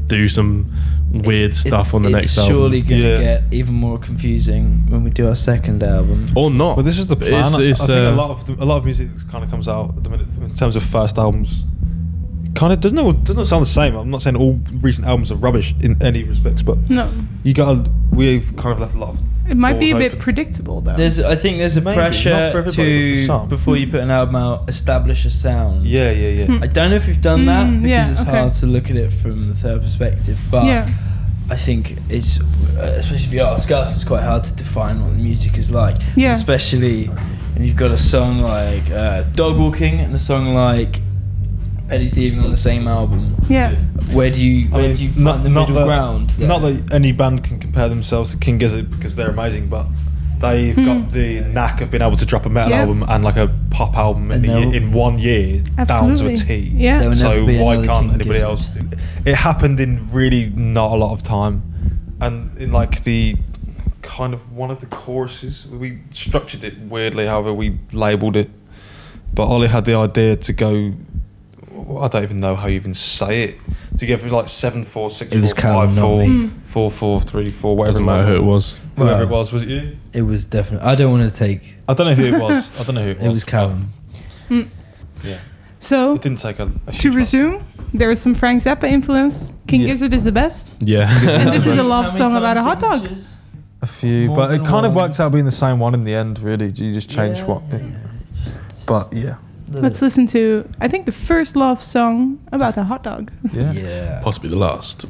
S6: do some weird stuff on the next album.
S4: surely going to
S3: Yeah.
S4: get even more confusing when we do our second album.
S6: or not.
S3: Well, this is the plan.
S6: It's,
S3: I-
S6: it's,
S3: I think
S6: uh,
S3: a lot of the, a lot of music kind of comes out at the minute in terms of first albums. Kind of doesn't know, doesn't sound the same. I'm not saying all recent albums are rubbish in any respects, but
S2: No.
S3: you got we've kind of left a lot of.
S2: It might be a
S3: doors
S2: bit predictable though.
S4: There's, I think there's a
S3: Maybe,
S4: pressure
S3: everybody, but for
S4: to
S3: some.
S4: before you put an album out, establish a sound.
S3: Yeah, yeah, yeah.
S4: I don't know if we've done that
S2: Mm,
S4: because
S2: yeah,
S4: it's
S2: okay.
S4: hard to look at it from the third perspective. But
S2: yeah.
S4: I think it's, uh, especially if you ask us, it's quite hard to define what the music is like.
S2: Yeah.
S4: Especially when you've got a song like uh, Dog Walking and a song like Petty Thieving on the same album.
S2: Yeah.
S4: Where do you
S3: I
S4: where
S3: mean,
S4: do you find
S3: not-
S4: the
S3: not
S4: middle
S3: that-
S4: ground? there?
S3: Not that any band can compare themselves to King Gizzard because they're amazing, but they've got the knack of being able to drop a metal
S2: Hmm. Yeah.
S3: album and like a pop album in,
S4: And
S3: year, in one year down to a
S2: Absolutely. Yeah.
S3: So why can't
S4: King
S3: anybody
S4: Gizzard.
S3: else do it? It happened in really not a lot of time, and in like the kind of one of the choruses we structured it weirdly. However, we labelled it, but Ollie had the idea to go. I don't even know how you even say it. To give it like seven four six
S4: It was
S3: four,
S4: Callum,
S3: five,
S4: not
S3: four,
S4: me. Hmm.
S3: four, four, three, four, whatever
S6: doesn't
S3: it
S6: matter
S3: was.
S6: who it was.
S3: Whoever it
S4: Well,
S3: was, was it you?
S4: It was definitely. I don't want to take.
S3: I don't know who it was. I don't know who it was. *laughs*
S4: It was Callum. Hmm.
S3: Yeah,
S2: So
S3: it didn't take a. a huge
S2: to
S3: amount.
S2: resume, there is some Frank Zappa influence. King
S3: Yeah.
S2: Gizzard is the best. *laughs*
S6: Yeah.
S2: And this is a love
S4: How many
S2: song about a hot
S4: time
S2: dog.
S4: signatures?
S3: A few,
S4: More
S3: but it
S4: than
S3: kind of
S4: one.
S3: works out being the same one in the end. Really, you just change
S4: Yeah,
S3: what.
S4: yeah.
S3: But yeah,
S2: Let's listen to I think the first love song about a hot dog.
S3: yeah.
S4: Yeah.
S6: Possibly the last.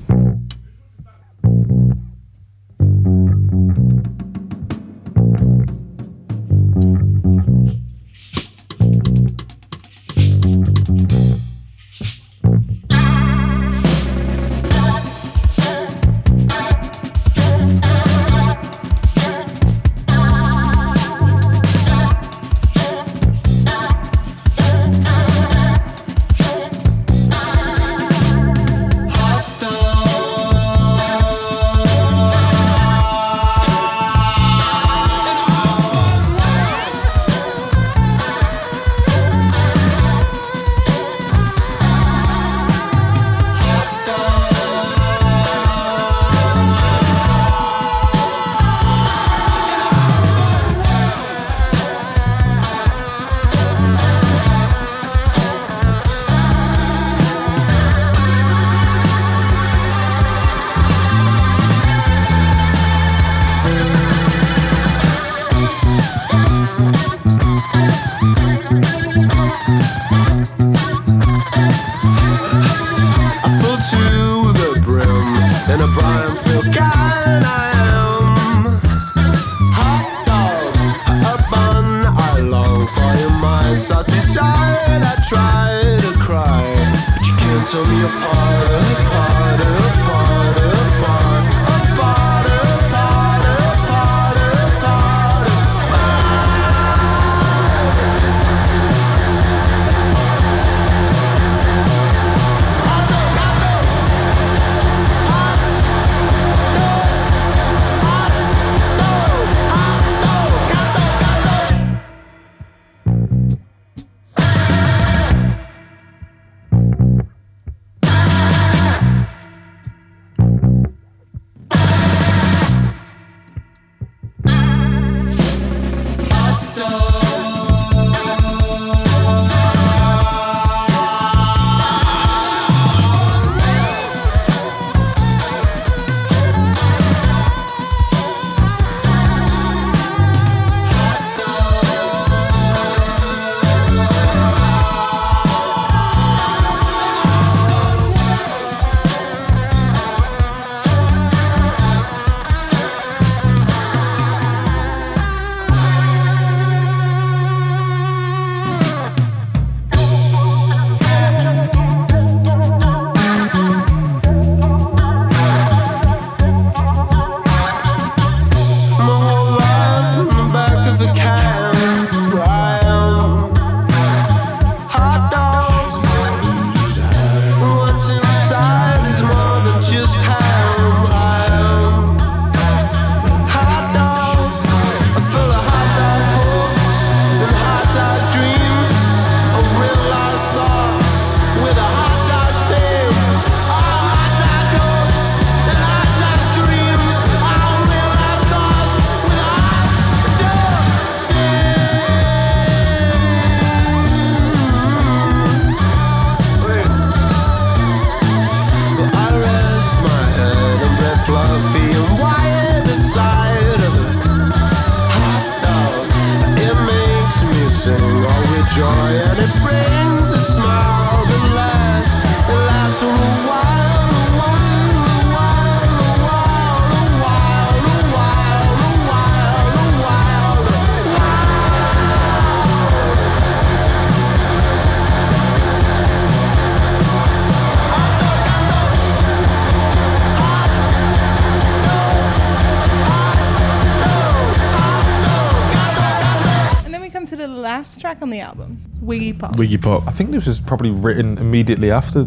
S2: Wiggy Pop.
S3: I think this was probably written immediately after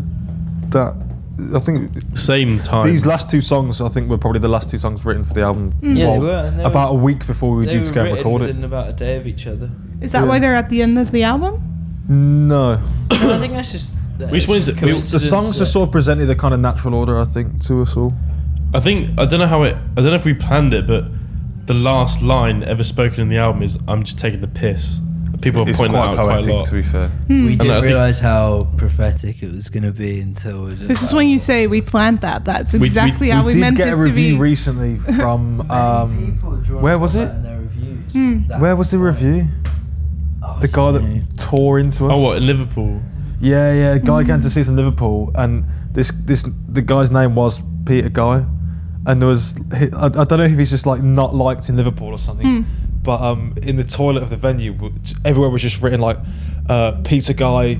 S3: that. I think
S5: Same time.
S3: these last two songs, I think, were probably the last two songs written for the album. Mm.
S4: Yeah, they were, they
S3: about
S4: were-
S3: a week before we were
S4: They
S3: due
S4: were
S3: to go and
S4: written
S3: record it.
S4: about a day of each other.
S2: Is that why they're at the end of the album?
S3: No, *coughs*
S4: No, I think that's just.
S5: We just wanted to- we-
S3: the songs are sort of presented a kind of natural order, I think, to us all.
S5: I think I don't know how it. I don't know if we planned it, but the last line ever spoken in the album is "I'm just taking the piss." People are
S3: It's
S5: pointing
S3: quite
S5: that out quite a
S3: poetic,
S5: lot.
S3: to be fair.
S4: We
S5: And I
S4: didn't
S5: think-
S4: realize how prophetic it was going to be until. we
S2: This is when you say we planned that. That's
S5: we-
S2: exactly how we,
S3: did
S2: meant
S3: get
S2: it
S3: a
S2: to
S3: review
S2: be.
S3: recently *laughs* from um,
S4: People are drawing
S3: where was it?
S4: that in their reviews.
S2: Hmm.
S3: Where was the review?
S4: Oh,
S3: The guy
S4: yeah.
S3: that tore into us.
S5: Oh, what in Liverpool?
S3: Yeah, yeah. a Guy came to see us in Liverpool, and this this the guy's name was Peter Guy, and there was he, I, I don't know if he's just like not liked in Liverpool or something, but um in the toilet of the venue, everywhere was just written like uh, Peter Guy.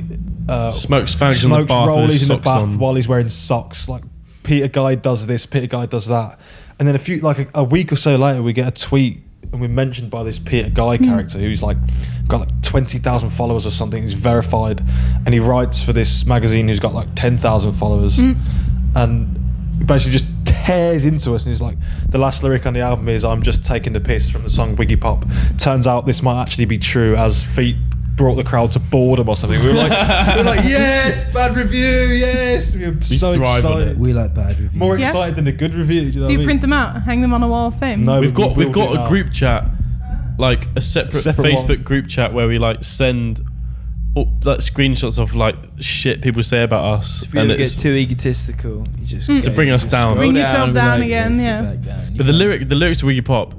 S3: Uh,
S5: Smokes fags in the
S3: smokes
S5: bath with
S3: rollies in the bath
S5: on.
S3: while he's wearing socks. Like Peter Guy does this, Peter Guy does that, and then a few like a, a week or so later, we get a tweet and we're mentioned by this Peter Guy character who's like got like twenty thousand followers or something. He's verified, and he writes for this magazine who's got like ten thousand followers, and basically just tears into us. And he's like, the last lyric on the album is "I'm just taking the piss" from the song Wiggy Pop. Turns out this might actually be true, as feet brought the crowd to boredom or something. We were like, we were like, yes, bad review, yes. We were so excited.
S4: We like bad reviews.
S3: More
S2: Yeah.
S3: excited than a good review. Do you know
S2: Do you
S3: what I
S2: print them out, hang them on a wall of fame?
S3: No,
S5: We've got
S3: we
S5: we've got a
S3: up.
S5: group chat, like a separate,
S3: Separate
S5: Facebook
S3: one.
S5: group chat where we like send up, like screenshots of like shit people say about us,
S4: If you
S5: and
S4: ever get
S5: it's-
S4: too egotistical, you just go-
S5: To bring us
S4: just
S5: down.
S4: scroll
S2: Bring yourself
S4: and be
S2: down
S4: like,
S2: again,
S4: "Let's get
S2: yeah.
S4: back down." You
S5: But the
S4: can't-
S5: lyric, the lyrics to Wiggy Pop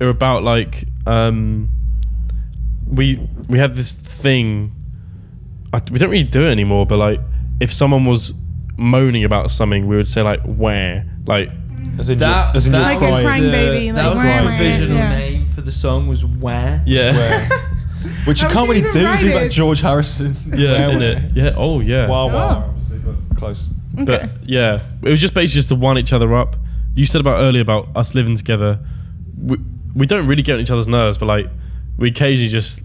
S5: are about like um, we we had this thing. I, we don't really do it anymore, but like if someone was moaning about something, we would say like where, like
S3: As in,
S4: That,
S3: you're, as in
S4: that
S3: you're
S2: Like a
S3: crying.
S2: crying
S4: the-
S2: baby,
S4: That was
S3: wah,
S4: the
S3: wah,
S4: provisional
S2: yeah.
S4: name for the song was where.
S5: yeah,
S3: Where? *laughs* Which you
S2: How
S3: can't really do
S2: write
S3: if you've got? George Harrison. *laughs*
S5: yeah, in it, yeah, oh yeah,
S3: Wow, wow,
S2: Oh.
S3: obviously, but close.
S2: Okay.
S5: But yeah, it was just basically just to wind each other up. You said about earlier about us living together. We, we don't really get on each other's nerves, but like we occasionally just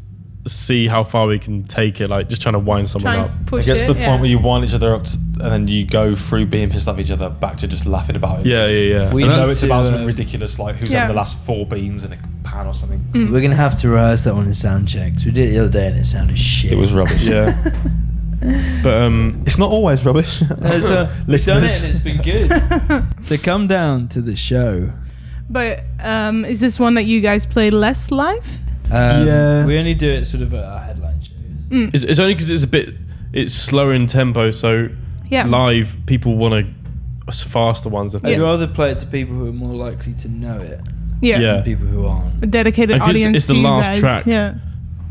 S5: see how far we can take it. Like just trying to wind someone up.
S2: I
S3: guess
S2: it.
S3: the
S2: yeah.
S3: point where you wind each other up, to, and then you go through being pissed off each other back to just laughing about it.
S5: Yeah, yeah, yeah.
S4: We
S3: You
S5: And
S3: know it's
S4: to,
S3: about something
S4: um,
S3: ridiculous, like who's
S2: Yeah.
S3: having the last four beans in a pan or something.
S4: We're gonna have to rehearse that one in sound checks. We did it the other day and it sounded shit.
S3: It was rubbish.
S5: yeah. *laughs* but um,
S3: It's not always rubbish.
S4: So *laughs* we've done it and it's been good. so come down to the show.
S2: But um, is this one that you guys play less live?
S4: Um,
S3: Yeah.
S4: We only do it sort of at our headline shows.
S5: it's, it's only because it's a bit it's slower in tempo. So
S2: Yeah.
S5: live people want to faster ones. I
S4: I'd rather play it to people who are more likely to know it
S2: Yeah.
S5: Yeah.
S4: people who aren't.
S2: A dedicated
S5: And 'cause
S2: audience.
S5: it's the
S2: to you
S5: last
S2: guys.
S5: track.
S2: Yeah.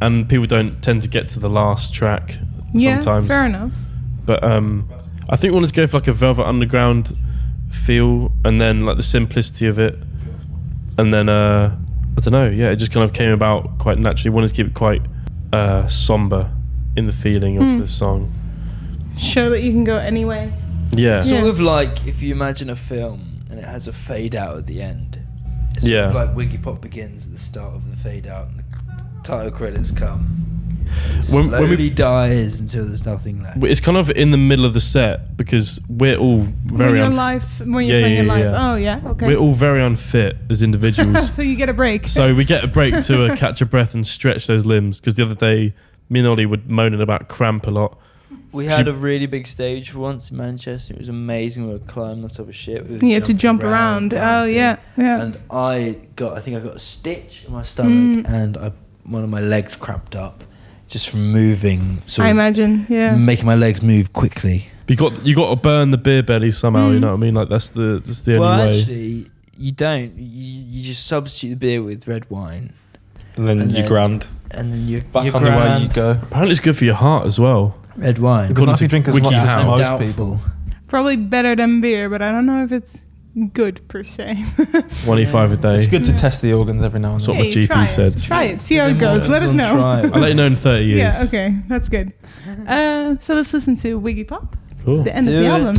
S5: and people don't tend to get to the last track
S2: Yeah.
S5: sometimes.
S2: Fair enough.
S5: But um, I think we wanted to go for like a Velvet Underground feel, and then like the simplicity of it, and then uh, I don't know. Yeah, it just kind of came about quite naturally. Wanted to keep it quite uh, somber in the feeling of
S2: Hmm.
S5: the song.
S2: Show that you can go anyway.
S5: Yeah,
S4: Sort
S2: Yeah.
S4: of like if you imagine a film and it has a fade out at the end. It's sort
S5: Yeah.
S4: of like Wiggy Pop begins at the start of the fade out and the title credits come.
S5: When-
S4: slowly
S5: when we-
S4: dies until there's nothing left.
S5: it's kind of in the middle of the set because we're all very
S2: when you're
S5: unf-
S2: live, when you're
S5: Yeah,
S2: playing
S5: yeah,
S2: it live.
S5: yeah.
S2: Oh yeah. Okay.
S5: we're all very unfit as *laughs* individuals.
S2: so you get a break.
S5: so we get a break to uh, *laughs* catch a breath and stretch those limbs. Because the other day, me and Ollie were moaning about cramp a lot.
S4: We had a really big stage for once in Manchester. It was amazing. We were climbing on top of shit. We
S2: you had to jump around. Oh yeah. Yeah.
S4: And I got, I think I got a stitch in my stomach,
S2: Mm.
S4: and I, one of my legs cramped up just from moving. Sort
S2: I
S4: of
S2: imagine. Yeah.
S4: making my legs move quickly.
S5: You got you got to burn the beer belly somehow. You
S2: Mm.
S5: know what I mean? Like that's the that's the
S4: well,
S5: only way.
S4: actually, you don't. You, you just substitute the beer with red wine,
S3: and then
S4: And
S3: your
S4: then-
S3: grand.
S4: And then you
S3: Back
S4: your
S3: on the way you
S4: grand,
S3: go.
S5: Apparently, it's good for your heart as well.
S4: Red wine.
S3: Good enough if drink as much as
S5: WikiHow.
S3: most
S4: Doubtful.
S3: people.
S6: Probably better than beer, but I don't know if it's good per se. *laughs*
S5: One e a day.
S3: It's good to test the organs every now and
S5: That's
S3: then.
S5: what my
S6: Hey,
S5: GP
S6: try
S5: said.
S6: It. Try it. See how it goes. Let us know.
S5: I'll let you know in thirty years.
S6: Yeah. Okay. That's good. Uh, so let's listen to Wiggy Pop.
S5: Cool.
S6: The end of
S4: do
S6: the
S4: it.
S6: album.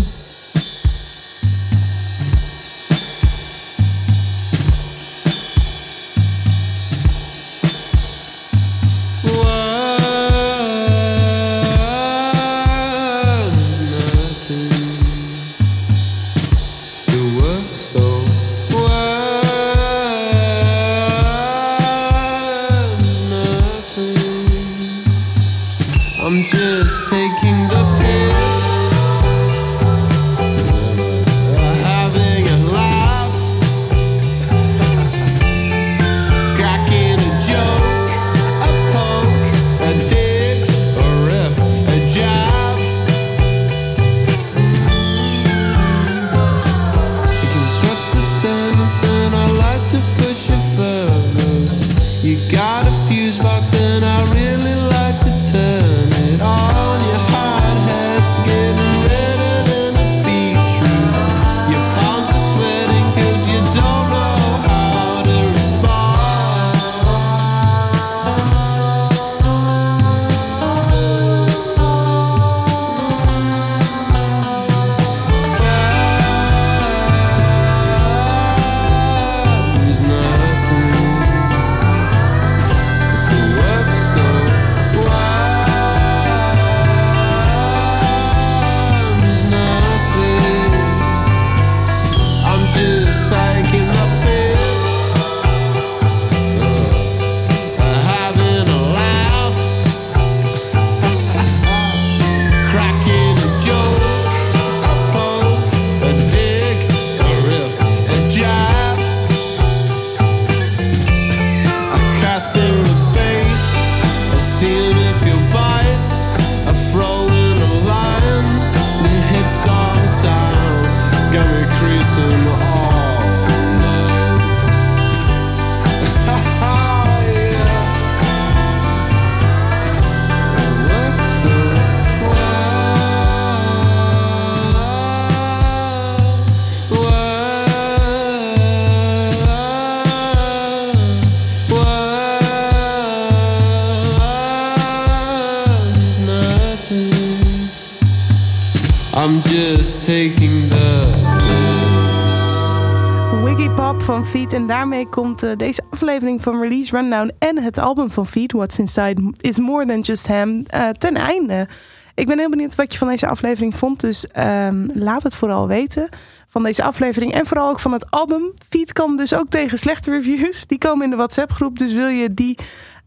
S2: Eh, deze aflevering van Release Rundown en het album van Feet, What's Inside is More Than Just Ham, eh, ten einde. Ik ben heel benieuwd wat je van deze aflevering vond. Dus ehm, laat het vooral weten van deze aflevering. En vooral ook van het album. Feet kan dus ook tegen slechte reviews. Die komen in de WhatsApp groep. Dus wil je die,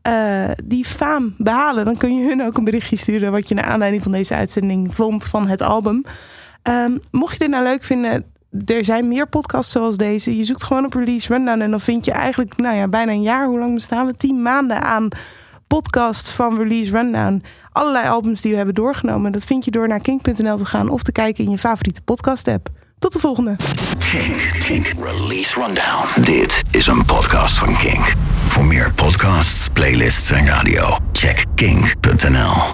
S2: eh, die faam behalen, dan kun je hun ook een berichtje sturen wat je naar aanleiding van deze uitzending vond van het album. Ehm, mocht je dit nou leuk vinden, er zijn meer podcasts zoals deze. Je zoekt gewoon op Release Rundown en dan vind je eigenlijk nou ja, bijna een jaar. Hoe lang bestaan we? Tien maanden aan podcast van Release Rundown. Allerlei albums die we hebben doorgenomen. Dat vind je door naar kink.nl te gaan of te kijken in je favoriete podcast app. Tot de volgende.
S1: Kink, Release Rundown. Dit is een podcast van Kink. Voor meer podcasts, playlists en radio, check kink.nl.